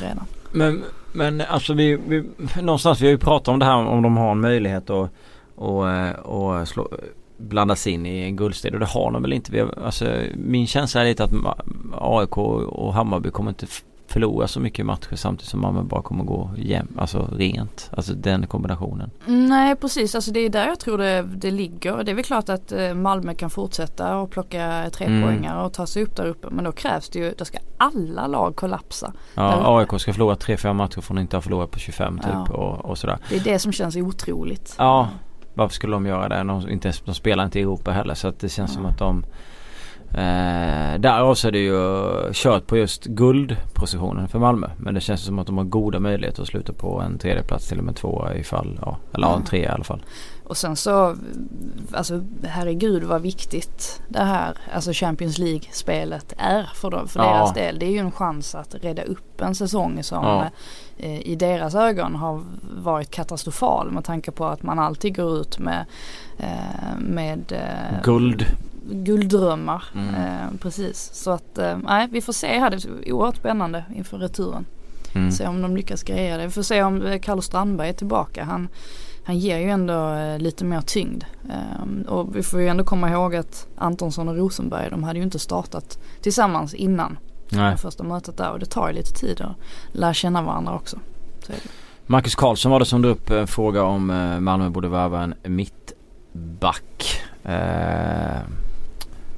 redan. Men, men alltså vi, vi, någonstans vi har ju pratat om det här om de har en möjlighet att och, och slå, blandas in i en guldstrid och det har de väl inte. Vi har, alltså, min känsla är lite att AIK och Hammarby kommer inte förlora så mycket matcher samtidigt som Malmö bara kommer gå jäm, alltså rent. Alltså den kombinationen. Nej precis, alltså det är där jag tror det, det ligger. Det är väl klart att eh, Malmö kan fortsätta och plocka tre Mm. poängar och ta sig upp där uppe. Men då krävs det ju, då ska alla lag kollapsa. Ja. AIK ska förlora 3-5 matcher från att inte ha förlorat på 25 typ Ja. och, och sådär. Det är det som känns otroligt. Ja, varför skulle de göra det? De, inte, de spelar inte Europa heller så att det känns Ja. som att de Eh, därav så är det ju kört på just guldpositionen för Malmö. Men det känns som att de har goda möjligheter att sluta på en tredjeplats till och med tvåa ifall, ja, eller ja, en trea i alla fall. Och sen så, alltså herregud vad viktigt det här, alltså Champions League-spelet är för, dem, för Ja. deras del. Det är ju en chans att rädda upp en säsong som Ja. eh, i deras ögon har varit katastrofal med tanke på att man alltid går ut med, eh, med eh, Guld. gulddrömmar. Mm. Precis, så att nej vi får se här, det är oerhört spännande inför returen. Mm. Se om de lyckas greja det. Vi får se om Carlos Strandberg är tillbaka. Han, han ger ju ändå eh, lite mer tyngd. Ehm, och vi får ju ändå komma ihåg att Antonsson och Rosenberg de hade ju inte startat tillsammans innan Nej. det första mötet där. Och det tar ju lite tid att lära känna varandra också. Marcus Karlsson var det som drog upp en fråga om eh, Malmö borde värva en mittback. Eh,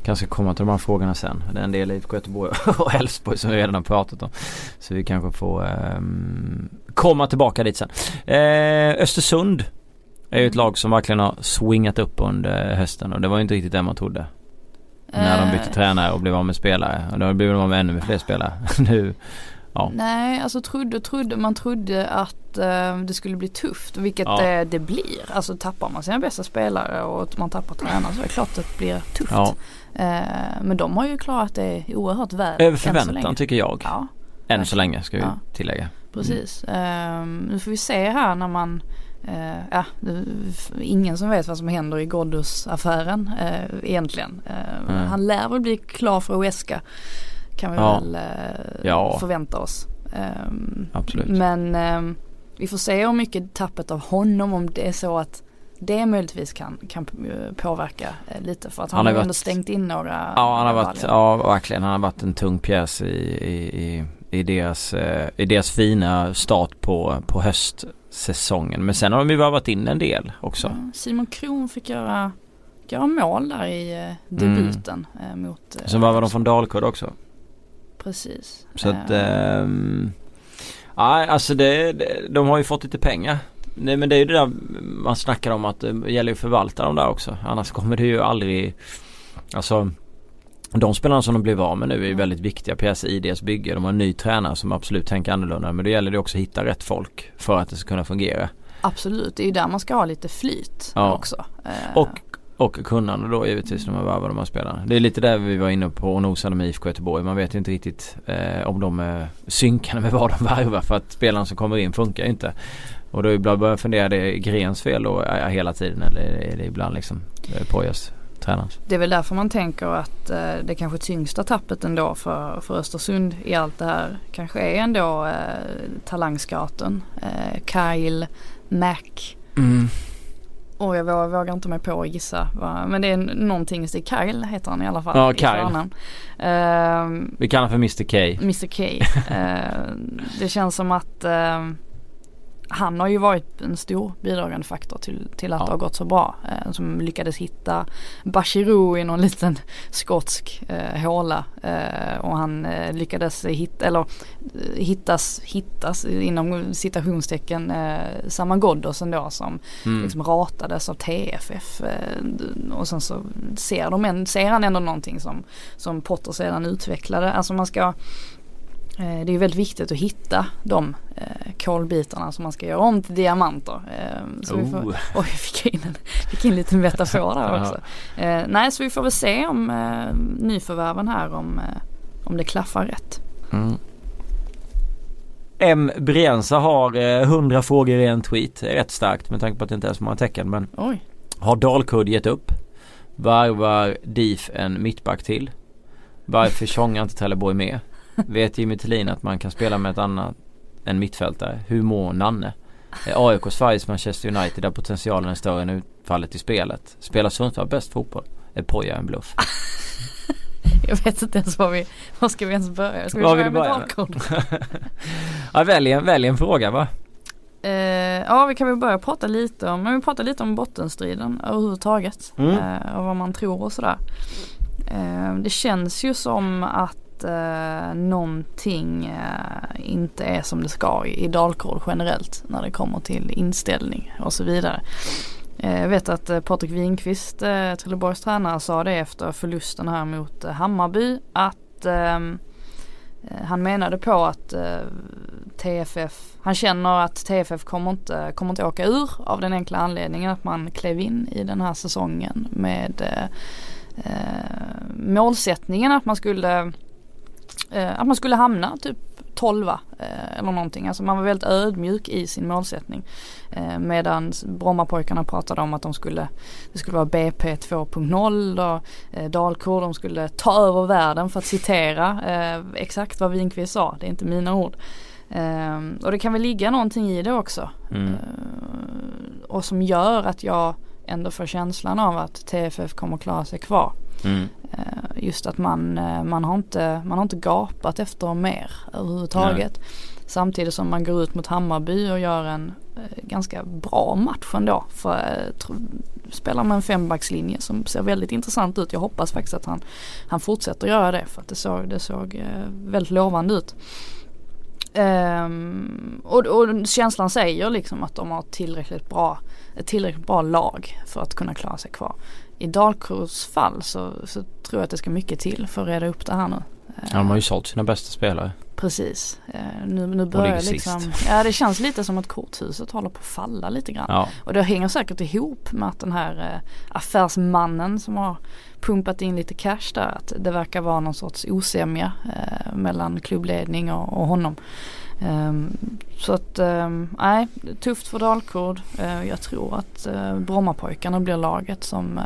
kanske komma till de här frågorna sen. Det är en del IFK Göteborg (laughs) och Elfsborg som vi redan har pratat om. Så vi kanske får ehm, komma tillbaka dit sen. Eh, Östersund är ju ett lag som verkligen har swingat upp under hösten och det var ju inte riktigt det man trodde. När de bytte Eh, tränare och blev av med spelare. Och då blev de av med ännu fler spelare. (laughs) nu, ja. Nej, alltså trodde, trodde, man trodde att eh, det skulle bli tufft, vilket Ja. det, det blir. Alltså tappar man sina bästa spelare och man tappar tränare så är det klart att det blir tufft. ja. Eh, men de har ju klarat det oerhört väl. Över förväntan tycker jag. Ja, Än så länge ska vi tillägga. precis. Ehm, nu får vi se här när man eh, ja, ingen som vet vad som händer i Ghoddos-affären eh, egentligen. Nej. Han lär väl bli klar för Uesca kan vi Ja. väl Ja. förvänta oss. Absolut. Men vi får se hur mycket tappet av honom om det är så att det möjligtvis kan, kan påverka lite för att han, Han har ju varit- ändå stängt in några Ja han har varit, ja verkligen. Han har varit en tung pjäs i, i, i, i, deras, i deras fina start på, på höstsäsongen. Men sen har de ju varit in en del också. Ja, Simon Kron fick göra, göra mål där i eh, debuten eh, mot eh, Sen var de från Dalkurd också. Precis. Så att, Eh, ehm, nej alltså det, de har ju fått lite pengar. Nej men det är ju det där man snackar om att det gäller ju att förvalta dem där också. Annars kommer det ju aldrig, alltså de spelarna som de blev av med nu är ju väldigt viktiga pjäser i deras bygge. De har en ny tränare som absolut tänker annorlunda men då gäller det också att hitta rätt folk för att det ska kunna fungera. Absolut, det är ju där man ska ha lite flyt Ja. också. Eh, Och, och kunnande då givetvis när man värvar de här spelarna. Det är lite där vi var inne på och nosade med IFK Göteborg. Man vet ju inte riktigt eh, om de är synkade med vad de värvar för att spelarna som kommer in funkar ju inte. Och då ibland börjar jag fundera, det är Grens fel då eh, hela tiden eller är det ibland liksom eh, Pojas tränarens? Det är väl därför man tänker att eh, det kanske tyngsta tappet ändå för, för Östersund i allt det här kanske är ändå eh, talangscouten. Eh, Kyle, Mac Mm. och jag vågar, vågar inte mig på att gissa. Va? Men det är någonting, det är Kyle heter han i alla fall. Ja, Kyle. Eh, Vi kallar honom för Mr K. Mr K. (laughs) Eh, det känns som att eh, han har ju varit en stor bidragande faktor till, till att Ja. det har gått så bra. Eh, som lyckades hitta Bachirou i någon (laughs) liten skotsk eh, håla. Eh, och han eh, lyckades hitta, eller eh, hittas, hittas inom citationstecken eh, Saman Ghoddos ändå som Mm. liksom ratades av TFF. Eh, och sen så ser, de en, ser han ändå någonting som, som Potter sedan utvecklade. Alltså man ska det är väldigt viktigt att hitta de eh, kolbitarna som man ska göra om till diamanter. Eh, så vi får, Oh. oj, jag fick in, en, fick in lite metafor där också. Eh, nej, så vi får väl se om eh, nyförvärven här om, eh, om det klaffar rätt. Mm. M. Brienza har eh, 100 frågor i en tweet. Rätt starkt med tanke på att det inte är så många tecken. Men Oj, har Dalkurd gett upp? Varvar DIF en mittback till? Varför tjongar inte Trelleborg med? Vet Jimmy Tillin att man kan spela med ett annat än mittfältare? Hur mår Nanne? AIK Sveriges Manchester United där potentialen är större än utfallet i spelet? Spelar Sundsvall bäst fotboll? Är Poja en bluff? (laughs) jag vet inte ens var vi, var ska vi ens börja? Ska vi Var börja med? Dalkurd? (laughs) ja, välj, en, välj en fråga va? Eh, ja vi kan väl börja prata lite om, men vi pratar lite om bottenstriden överhuvudtaget. Mm. Eh, och vad man tror och sådär. Eh, det känns ju som att eh, någonting eh, inte är som det ska i, i Dalkurd generellt när det kommer till inställning och så vidare. Eh, jag vet att eh, Patrik Winqvist, eh, Trelleborgs tränare, sa det efter förlusten här mot eh, Hammarby att ehm, eh, han menade på att eh, TFF, han känner att TFF kommer inte, kommer inte åka ur av den enkla anledningen att man klev in i den här säsongen med eh, eh, målsättningen att man skulle eh, att man skulle hamna typ 12 eh, eller någonting. Alltså man var väldigt ödmjuk i sin målsättning. Eh, medan Brommapojkarna pratade om att de skulle, det skulle vara BP 2.0 och eh, Dalkurd de skulle ta över världen för att citera eh, exakt vad Winqvist sa. Det är inte mina ord. Eh, och det kan väl ligga någonting i det också. Mm. Eh, och som gör att jag ändå får känslan av att TFF kommer klara sig kvar. Mm. Just att man, eh, man, har inte, man har inte gapat efter mer överhuvudtaget. Samtidigt som man går ut mot Hammarby och gör en eh, ganska bra match ändå. För, eh, spelar med en fembackslinje som ser väldigt intressant ut. Jag hoppas faktiskt att han, han fortsätter göra det för att det såg, det såg väldigt lovande ut. Ehm, och, och känslan säger liksom att de har tillräckligt bra, ett tillräckligt bra lag för att kunna klara sig kvar. I Dalkurds fall så, så tror jag att det ska mycket till för att reda upp det här nu. Ja, de har ju sålt sina bästa spelare. Precis. Eh, nu, nu börjar liksom, sist. ja det känns lite som att korthuset håller på att falla lite grann. Ja. Och det hänger säkert ihop med att den här eh, affärsmannen som har pumpat in lite cash där, att det verkar vara någon sorts osämja eh, mellan klubbledning och, och honom. Ehm, så att, ehm, nej, tufft för Dalkurd. Eh, jag tror att eh, Brommapojkarna blir laget som eh,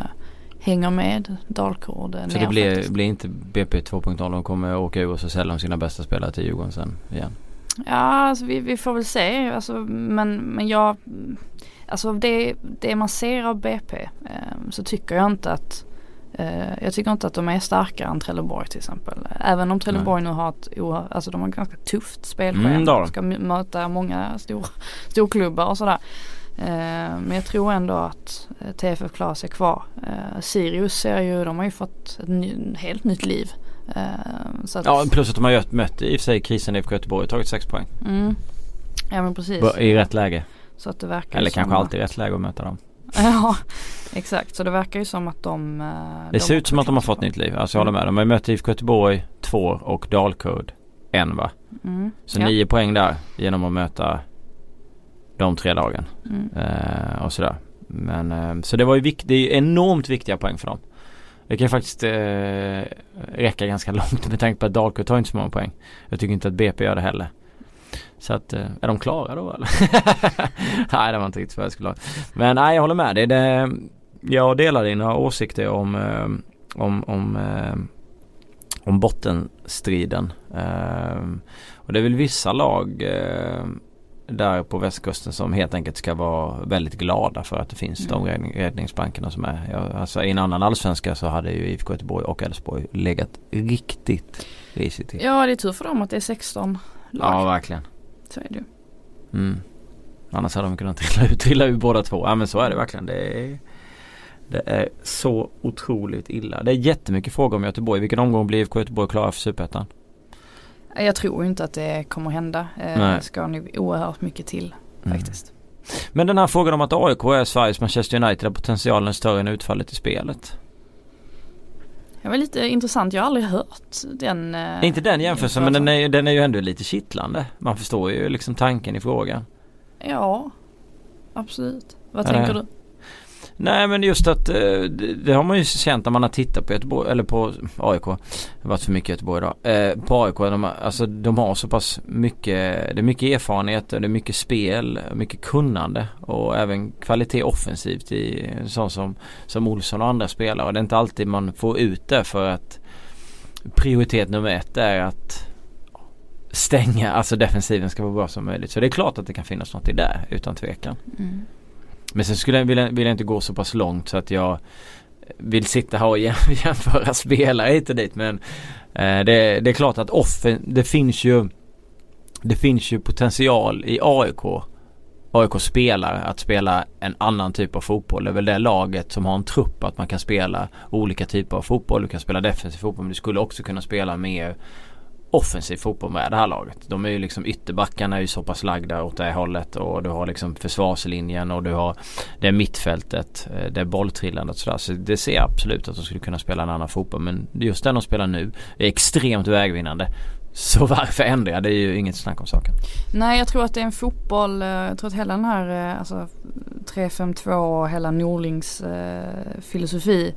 hänger med Dalkurd Så det blir, blir inte BP 2.0. De kommer åka ur och så säljer de sina bästa spelare till Djurgården sen igen. Ja, alltså vi, vi får väl se. Alltså, men, men jag, alltså det, det man ser av BP eh, så tycker jag inte att eh, jag tycker inte att de är starkare än Trelleborg till exempel. Även om Trelleborg nu har ett alltså de har ett ganska tufft spelschema. Mm, ska möta många stor, storklubbar och sådär. Eh, men jag tror ändå att eh, TFF klarar sig kvar. Eh, Sirius ser ju, de har ju fått ett ny, helt nytt liv. Så att, Ja plus att de har mött i och för sig krisen i IFK Göteborg och tagit 6 poäng. mm, ja men precis. I rätt läge. Så att det verkar Eller som kanske att- alltid rätt läge att möta dem. (laughs) Ja exakt så det verkar ju som att de Det de ser ut som att de har fått nytt liv. Alltså jag håller med. De har mött IFK Göteborg två och Dalkurd en va? mm. Så ja. nio poäng där genom att möta de tre lagen. Mm. Eh, och sådär. Men eh, så det var ju vikt, det är enormt viktiga poäng för dem. Det kan faktiskt eh, räcka ganska (laughs) långt med tanke på att Dalkurd tar inte så många poäng. Jag tycker inte att BP gör det heller. Så att, eh, är de klara då eller? (laughs) nej det var inte riktigt vad jag skulle ha. Men nej jag håller med dig. Det, jag delar dina åsikter om, eh, om, om, eh, om bottenstriden. Och det är väl vissa lag där på västkusten som helt enkelt ska vara väldigt glada för att det finns de Mm. räddning, räddningsbankerna som är. Jag, alltså, I en annan allsvenska så hade ju IFK Göteborg och Elfsborg legat riktigt risigt till. Ja det är tur för dem att det är 16 lag. Ja verkligen. Så är det ju. Mm. Annars hade de kunnat trilla ut, trilla ut båda två. Ja men så är det verkligen. Det är, det är så otroligt illa. Det är jättemycket frågor om Göteborg. Vilken omgång blir IFK Göteborg klara för Superettan? Jag tror inte att det kommer hända. Eh, Nej. Det ska nog oerhört mycket till Mm. faktiskt. Men den här frågan om att AIK är Sveriges Manchester United är potentialen större än utfallet i spelet. Det var lite intressant. Jag har aldrig hört den. eh, Inte den jämförelsen men den är, den är ju ändå lite kittlande. Man förstår ju liksom tanken i frågan. Ja, absolut. Vad Ja, tänker det- du? Nej men just att eh, det, det har man ju känt när man har tittat på Göteborg eller på AIK. Det har varit för mycket Göteborg idag. Eh, på AIK, de, har- alltså, de har så pass mycket, det är mycket erfarenhet, det är mycket spel, mycket kunnande och även kvalitet offensivt i sånt som, som Olsson och andra spelare. Och det är inte alltid man får ut det för att prioritet nummer ett är att stänga, alltså defensiven ska vara bra som möjligt. Så det är klart att det kan finnas något i det utan tvekan. Mm. Men sen skulle jag, vill, jag, vill jag inte gå så pass långt så att jag vill sitta här och (laughs) jämföra spelare hit och dit. Men eh, det, det är klart att offen, det finns ju Det finns ju potential i AIK AIK spelare att spela en annan typ av fotboll. Det är väl det laget som har en trupp att man kan spela olika typer av fotboll. Du kan spela defensiv fotboll men du skulle också kunna spela mer offensiv fotboll med det här laget. De är ju liksom ytterbackarna är ju så pass lagda åt det hållet och du har liksom försvarslinjen och du har det mittfältet, eh, det bolltrillandet och sådär. Så det ser jag absolut att de skulle kunna spela en annan fotboll. Men just den de spelar nu är extremt vägvinnande. Så (laughs) varför ändra? Det är ju inget snack om saken. Nej jag tror att det är en fotboll, eh, jag tror att hela den här eh, alltså 3-5-2 och hela Norlings eh, filosofi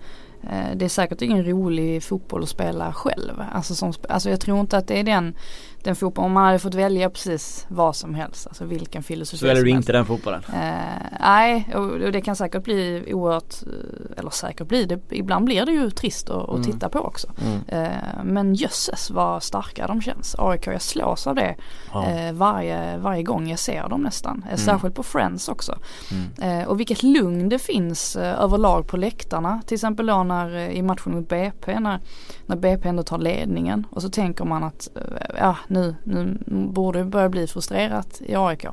Eh, det är säkert ingen rolig fotboll att spela själv. Alltså, som, alltså jag tror inte att det är den, den fotboll, om man hade fått välja precis vad som helst, alltså vilken filosofi Så väljer du inte den fotbollen? Eh, nej, och, och det kan säkert bli oerhört, eh, eller säkert bli det, ibland blir det ju trist att, Mm. titta på också. Mm. Eh, men jösses vad starka de känns. AIK, jag slås av det Ja. eh, varje, varje gång jag ser dem nästan. Eh, Särskilt på Friends också. Mm. Eh, och vilket lugn det finns överlag på läktarna. Till exempel då när, i matchen mot BP när, när BP ändå tar ledningen. Och så tänker man att ja, nu, nu borde det börja bli frustrerat i AIK.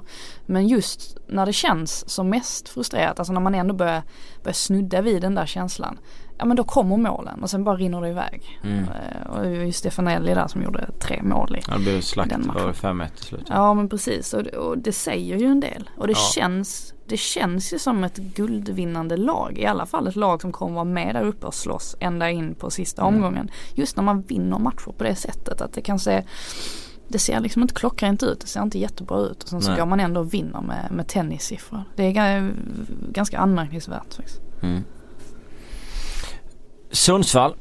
Men just när det känns som mest frustrerat, alltså när man ändå börjar, börjar snudda vid den där känslan. Ja men då kommer målen och sen bara rinner det iväg. Mm. Eh, och det var ju Stefanelli där som gjorde tre mål i. Ja, det blev slakt. Den Det matchen. var 5-1 till slut. Ja men precis och, det- och det säger ju en del. Och det Ja. känns det känns ju som ett guldvinnande lag. I alla fall ett lag som kommer vara med där uppe och slåss ända in på sista Mm. omgången. Just när man vinner matcher på det sättet. Att det kan se det ser liksom inte klockrent ut, det ser inte jättebra ut och sen så Nej. går man ändå och vinner med, med tennissiffror. Det är ga- ganska anmärkningsvärt faktiskt. Mm. Sundsvall.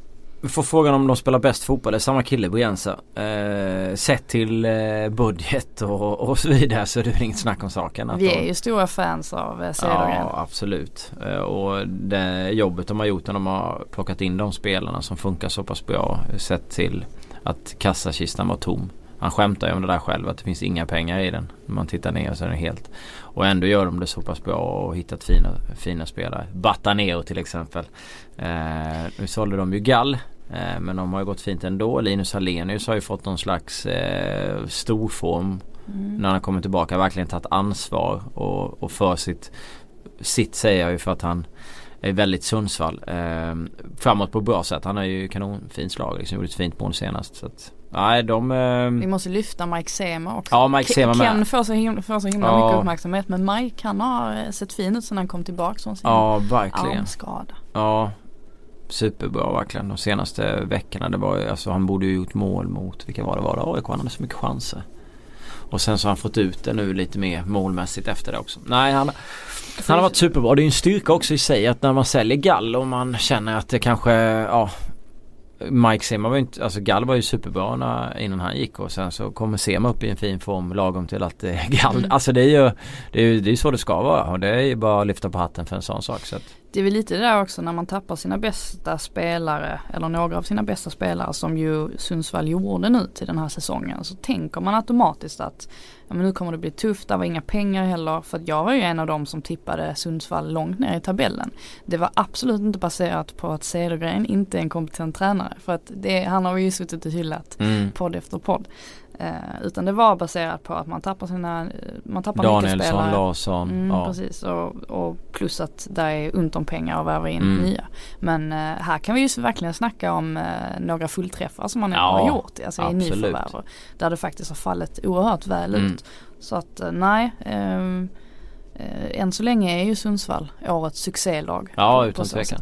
Får frågan om de spelar bäst fotboll. Det är samma kille Brianza. Eh, sett till eh, budget och, och så vidare så är det väl inget snack om saken. att Vi de- är ju stora fans av eh, Cedergren. Ja absolut. Eh, Och det jobbet de har gjort när de har plockat in de spelarna som funkar så pass bra. Sett till att kassakistan var tom. Han skämtar ju om det där själv att det finns inga pengar i den. När man tittar ner så är den helt. Och ändå gör de det så pass bra och hittat fina, fina spelare. Bataneo till exempel. Eh, nu sålde de ju Gall. Eh, men de har ju gått fint ändå. Linus Hallenius har ju fått någon slags eh, storform Mm. när han kommer tillbaka verkligen tagit ansvar och, och för sitt Sitt säger jag ju för att han är väldigt Sundsvall. Eh, framåt på bra sätt. Han har ju kanonfint slag liksom. Gjorde ett fint mål senast. Så att, nej de... Eh... Vi måste lyfta Mike Sema också. Ja Mike Sema med. Ken får så himla, får så himla ja. mycket uppmärksamhet. Men Mike han har eh, sett fin ut sen han kom tillbaka från sin ja, verkligen. armskada. Ja superbra verkligen de senaste veckorna. Det var alltså han borde ju gjort mål mot, vilka var det var det? AIK, han hade så mycket chanser. Och sen så har han fått ut det nu lite mer målmässigt efter det också. Nej han, han har varit superbra. Det är en styrka också i sig att när man säljer Gall och man känner att det kanske, ja Mike Sema var ju inte, alltså Gall var ju superbra när, innan han gick och sen så kommer Sema upp i en fin form lagom till att är Gall. Mm. Alltså det är ju det är ju det är så det ska vara och det är ju bara att lyfta på hatten för en sån sak. Så att. Det är väl lite där också när man tappar sina bästa spelare eller några av sina bästa spelare som ju Sundsvall gjorde nu till den här säsongen. Så tänker man automatiskt att ja, men nu kommer det bli tufft, det var inga pengar heller. För att jag var ju en av dem som tippade Sundsvall långt ner i tabellen. Det var absolut inte baserat på att Cedergren inte är en kompetent tränare. För att det, han har ju suttit och hyllat mm. podd efter podd. Eh, utan det var baserat på att man tappar sina, eh, man tappar Danielsson. Larsson. Mm, ja. Precis och, och, plus att det är ont om pengar att värva in mm. nya. Men eh, här kan vi ju verkligen snacka om eh, några fullträffar som man ja, har gjort. Alltså i nyförvärv. Där det faktiskt har fallit oerhört väl mm. ut. Så att eh, nej. Ehm, eh, än så länge är ju Sundsvall årets succélag. Ja utan tvekan.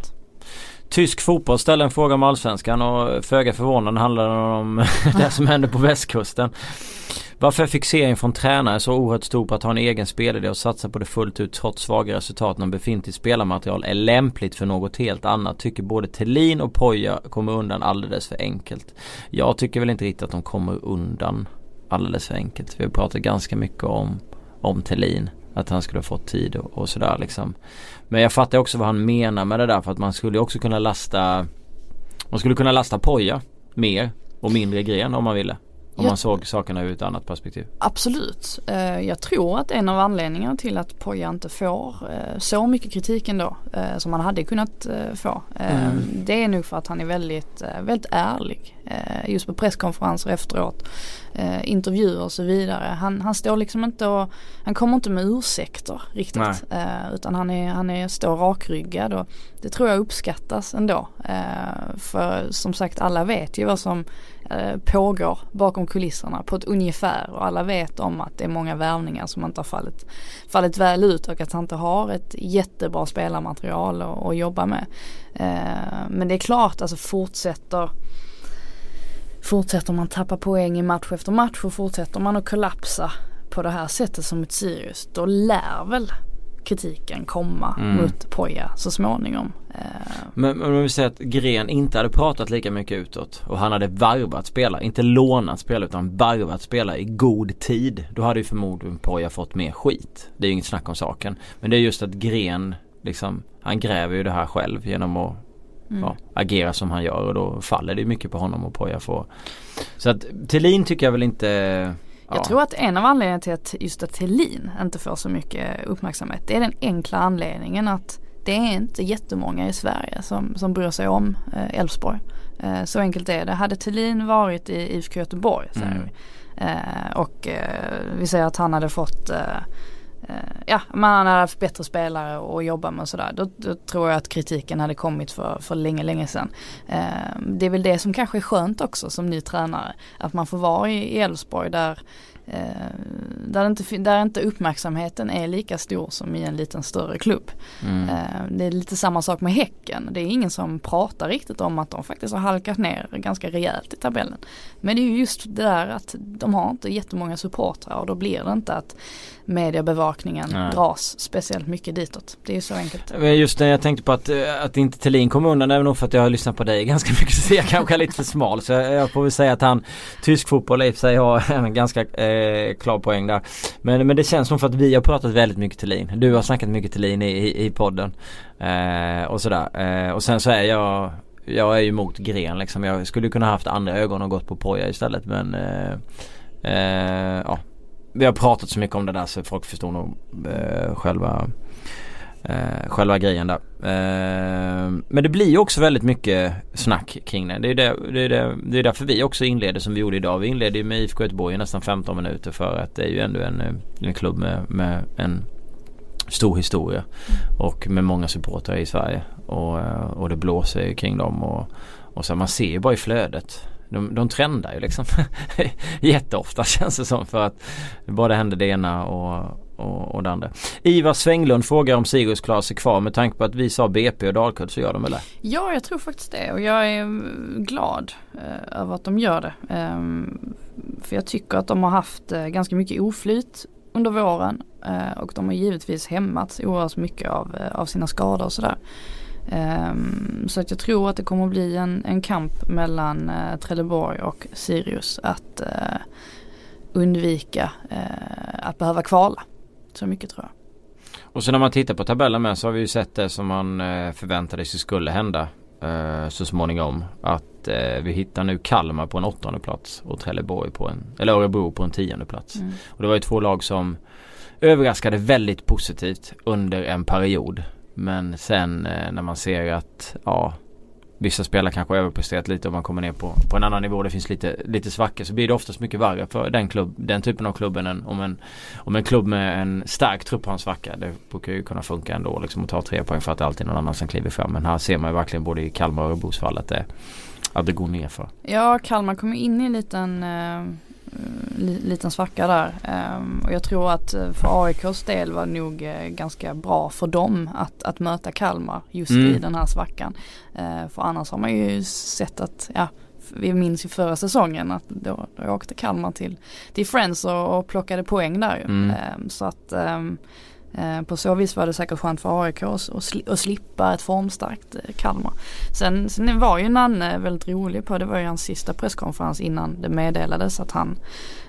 Tysk fotboll ställde en fråga om allsvenskan och föga förvånande handlade den om (laughs) det som hände på västkusten. Varför är fixeringen från tränare så oerhört stor på att ha en egen spelidé och satsa på det fullt ut trots svaga resultat när befintligt spelarmaterial är lämpligt för något helt annat? Tycker både Tellin och Poja kommer undan alldeles för enkelt. Jag tycker väl inte riktigt att de kommer undan alldeles för enkelt. Vi har pratat ganska mycket om, om Tellin. Att han skulle ha fått tid och, och sådär liksom. Men jag fattar också vad han menar med det där för att man skulle också kunna lasta Man skulle kunna lasta Poja mer och mindre Gren om man ville. Om jag, man såg sakerna ur ett annat perspektiv. Absolut. Eh, jag tror att en av anledningarna till att Poja inte får eh, så mycket kritik ändå eh, som han hade kunnat få. Mm. Det är nog för att han är väldigt, väldigt ärlig. Just på presskonferenser efteråt. Intervjuer och så vidare. Han, han står liksom inte och han kommer inte med ursäkter riktigt. Utan han, är, han är, står rakryggad och det tror jag uppskattas ändå. För som sagt alla vet ju vad som Eh, pågår bakom kulisserna på ett ungefär och alla vet om att det är många värvningar som inte har fallit, fallit väl ut och att han inte har ett jättebra spelarmaterial att, att jobba med. Eh, men det är klart, alltså fortsätter Fortsätter man tappa poäng i match efter match och fortsätter man att kollapsa på det här sättet som ett Sirius då lär väl kritiken komma mm. mot Poja så småningom. Eh, men, om vi säger att Gren inte hade pratat lika mycket utåt och han hade varvat spelare, inte lånat spelare utan varvat spelare i god tid. Då hade ju förmodligen Poja fått mer skit. Det är ju inget snack om saken. Men det är just att Gren liksom, han gräver ju det här själv genom att mm. ja, agera som han gör och då faller det mycket på honom och Poja får. Så att Thelin tycker jag väl inte jag tror att en av anledningarna till att just att Thelin inte får så mycket uppmärksamhet det är den enkla anledningen att det är inte jättemånga i Sverige som, som bryr sig om eh, Elfsborg. Eh, så enkelt är det. Hade Thelin varit i IFK Göteborg mm. vi. Eh, och eh, vi säger att han hade fått eh, eh, Eh, ja, man hade haft bättre spelare att jobba med och sådär. Då, då, tror jag att kritiken hade kommit för, för länge, länge sedan. Eh, det är väl det som kanske är skönt också som ny tränare. Att man får vara i Elfsborg där där, inte, där inte uppmärksamheten är lika stor som i en liten större klubb. Mm. Eh, det är lite samma sak med Häcken. Det är ingen som pratar riktigt om att de faktiskt har halkat ner ganska rejält i tabellen. Men det är ju just det där att de har inte jättemånga supportrar och då blir det inte att mediebevakningen Nej. dras speciellt mycket ditåt. Det är ju så enkelt. Just det, jag tänkte på att, eh, att inte Thelin kom undan även för att jag har lyssnat på dig (laughs) ganska mycket så jag kanske är lite för smal. Så jag får väl säga att han, tysk fotboll i sig har (laughs) en ganska eh, Eh, klar poäng där. Men, men det känns som för att vi har pratat väldigt mycket Thelin. Du har snackat mycket Thelin i, i, i podden. Eh, och sådär. Eh, och sen så är jag jag är ju mot Gren liksom. Jag skulle kunna haft andra ögon och gått på Poja istället men eh, eh, ja vi har pratat så mycket om det där så folk förstår nog eh, själva eh, själva grejen där. Eh, men det blir ju också väldigt mycket snack kring det. Det är, det, det, är det, det är därför vi också inleder som vi gjorde idag. Vi inledde ju med IFK Göteborg i nästan 15 minuter för att det är ju ändå en, en klubb med, med en stor historia. Och med många supportrar i Sverige. Och, eh, och det blåser ju kring dem. Och, och så man ser ju bara i flödet. De, de trendar ju liksom (laughs) jätteofta (laughs) känns det som för att bara det händer det ena och, och, och det andra. Ivar Svänglund frågar om Sirius klarar sig kvar med tanke på att vi sa BP och Dalkurd så gör de väl det? Ja jag tror faktiskt det och jag är mm, glad eh, över att de gör det. Ehm, för jag tycker att de har haft eh, ganska mycket oflyt under våren eh, och de har givetvis hämmats oerhört mycket av, eh, av sina skador och sådär. Um, så att jag tror att det kommer att bli en, en kamp mellan uh, Trelleborg och Sirius att uh, undvika uh, att behöva kvala. Så mycket tror jag. Och så när man tittar på tabellen med så har vi ju sett det som man förväntade sig skulle hända så småningom. Att vi hittar nu Kalmar på en åttonde plats och Trelleborg på en, eller Örebro på en tionde plats. Mm. Och det var ju två lag som överraskade väldigt positivt under en period. Men sen eh, när man ser att ja, vissa spelare kanske överpresterat lite och man kommer ner på, på en annan nivå. Det finns lite, lite svackor så blir det oftast mycket värre för den, klubb, den typen av klubben än om en, om en klubb med en stark trupp har en svacka. Det brukar ju kunna funka ändå liksom att ta tre poäng för att det alltid är någon annan som kliver fram. Men här ser man ju verkligen både i Kalmar och Örebros fall att det, att det går ner för. Ja, Kalmar kommer in i en liten eh liten svacka där. Um, och jag tror att eh, för AIKs del var det nog uh, ganska bra för dem att, att möta Kalmar just mm. i den här svackan. För annars har man ju sett att, ja, vi minns ju förra säsongen att då, då åkte Kalmar till, till Friends och, och plockade poäng där ju. Mm. Um, så att um, Eh, på så vis var det säkert skönt för AIK att slippa ett formstarkt eh, Kalmar. Sen, sen var ju Nanne väldigt rolig på, det var ju hans sista presskonferens innan det meddelades att han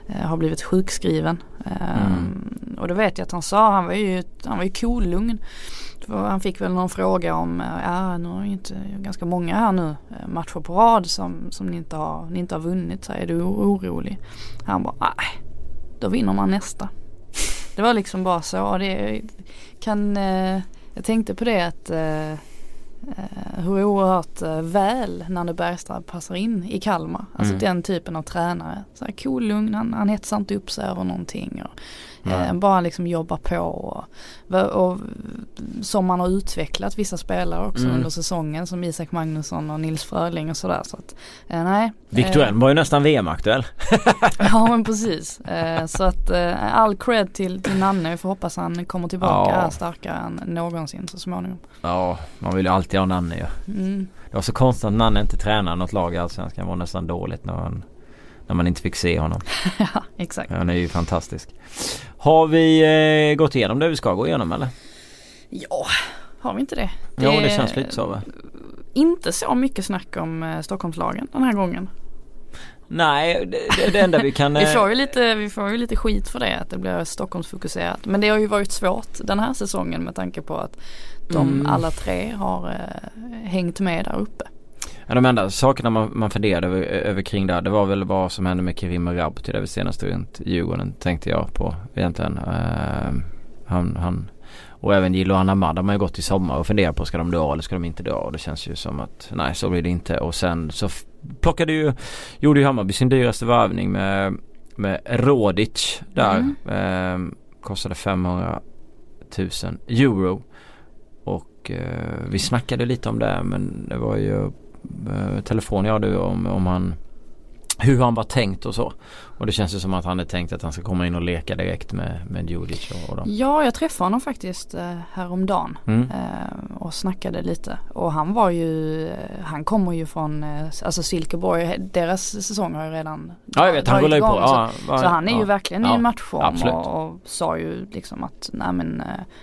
eh, har blivit sjukskriven. Mm. Och det vet jag att han sa, han var ju, han var ju kolugn. Han fick väl någon fråga om, ja nu har ju inte ganska många här nu matcher på rad som, som ni, inte har, ni inte har vunnit. Så är du orolig? Han bara, nej, då vinner man nästa. Det var liksom bara så. Det kan, eh, jag tänkte på det att eh, eh hur oerhört väl Nanne Bergstrand passar in i Kalmar. Alltså mm. den typen av tränare. Så här cool, lugn, han, han hetsar inte upp sig över någonting. Och, Eh, bara liksom jobba på och, och, som man har utvecklat vissa spelare också mm. under säsongen som Isak Magnusson och Nils Fröling och sådär så att eh, nej. Victor eh, var ju nästan VM-aktuell. (laughs) ja men precis. Eh, så att eh, all cred till, till Nanne, vi får hoppas han kommer tillbaka ja. starkare än någonsin så småningom. Ja, man vill ju alltid ha Nanne ju. Ja. Mm. Det var så konstigt att Nanne inte tränar något lag i Allsvenskan. Det var nästan dåligt när han när man inte fick se honom. (laughs) ja, exakt. Han är ju fantastisk. Har vi eh, gått igenom det vi ska gå igenom eller? Ja, har vi inte det? det jo, det känns lite så va? Inte så mycket snack om eh, Stockholmslagen den här gången. Nej, det, det enda vi kan... (laughs) vi, får ju eh, lite, vi får ju lite skit för det att det blir Stockholmsfokuserat. Men det har ju varit svårt den här säsongen med tanke på att de mm. alla tre har eh, hängt med där uppe. Ja, de enda sakerna man, man funderade över, över kring där det var väl vad som hände med Kerim Rabti det senaste runt Djurgården tänkte jag på egentligen. Uh, han, han och även Gillo Anamad de har ju gått i sommar och funderat på ska de dra eller ska de inte dra och det känns ju som att nej så blir det inte och sen så plockade ju gjorde ju Hammarby sin dyraste värvning med, med Rodic där. Mm. Uh, kostade 500 000 euro. Och uh, vi snackade lite om det men det var ju Eh, Eh, telefon ja du om, om han hur han var tänkt och så. Och det känns ju som att han är tänkt att han ska komma in och leka direkt med, med Djurdjic och, och dem. Ja, jag träffade honom faktiskt eh, häromdagen mm. eh, och snackade lite. Och han var ju, han kommer ju från, eh, alltså Silkeborg, deras säsong har ju redan Ja jag vet, han rullar ju på. Ja, så, så, han är ja, ju verkligen i matchform och, och, sa ju liksom att nej men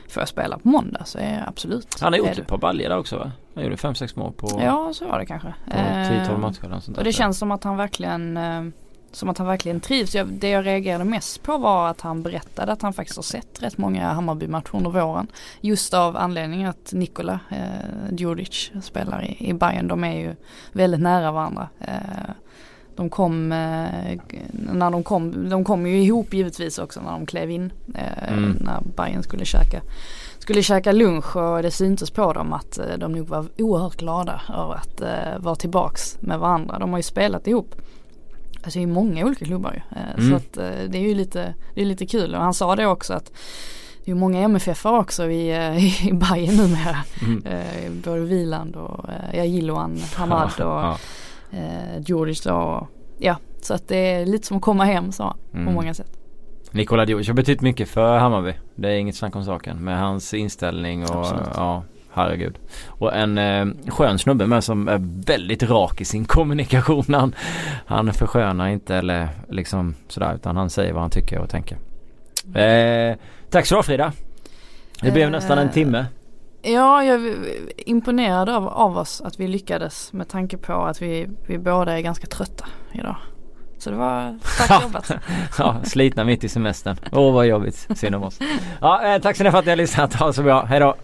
får jag spela på måndag så är jag absolut Han har gjort ett par baljor där också va? Han gjorde 5-6 mål på Ja så var det kanske. På 10-12 matcher eller sånt Och det känns som att han verkligen som att han verkligen trivs. Jag, det jag reagerade mest på var att han berättade att han faktiskt har sett rätt många Hammarby-matcher under våren. Just av anledning att Nikola eh, Djurdjic spelar i, i Bayern. De är ju väldigt nära varandra. Eh, de kom, eh, när de kom, de kom ju ihop givetvis också när de klev in. Eh, mm. När Bayern skulle käka skulle käka lunch och det syntes på dem att eh, de nog var oerhört glada över att uh, vara tillbaks med varandra. De har ju spelat ihop Alltså i många olika klubbar ju. Eh, mm. Så att eh, det är ju lite, det är lite kul och han sa det också att det är många MFF också i, i Bayern numera. Mm. Eh, både Wieland och eh, ja, Jiloan, Hamad och ja. eh, och ja, så att det är lite som att komma hem sa han Mm. på många sätt. Nikola Djurdjic har betytt mycket för Hammarby. Det är inget snack om saken. Med hans inställning och Absolut. ja, herregud. Och en eh, skön snubbe med som är väldigt rak i sin (laughs) kommunikation. Han, han förskönar inte eller liksom sådär utan han säger vad han tycker och tänker. Eh, tack så du Frida. Det blev Eh, nästan en timme. Ja, jag är imponerad av, av oss att vi lyckades med tanke på att vi, vi båda är ganska trötta idag. Så det var starkt (laughs) jobbat. (laughs) Ja, slitna mitt i semestern. Åh vad jobbigt. Synd om oss. Ja, eh, tack så mycket för att ni har lyssnat. Ha det så bra. Hej då.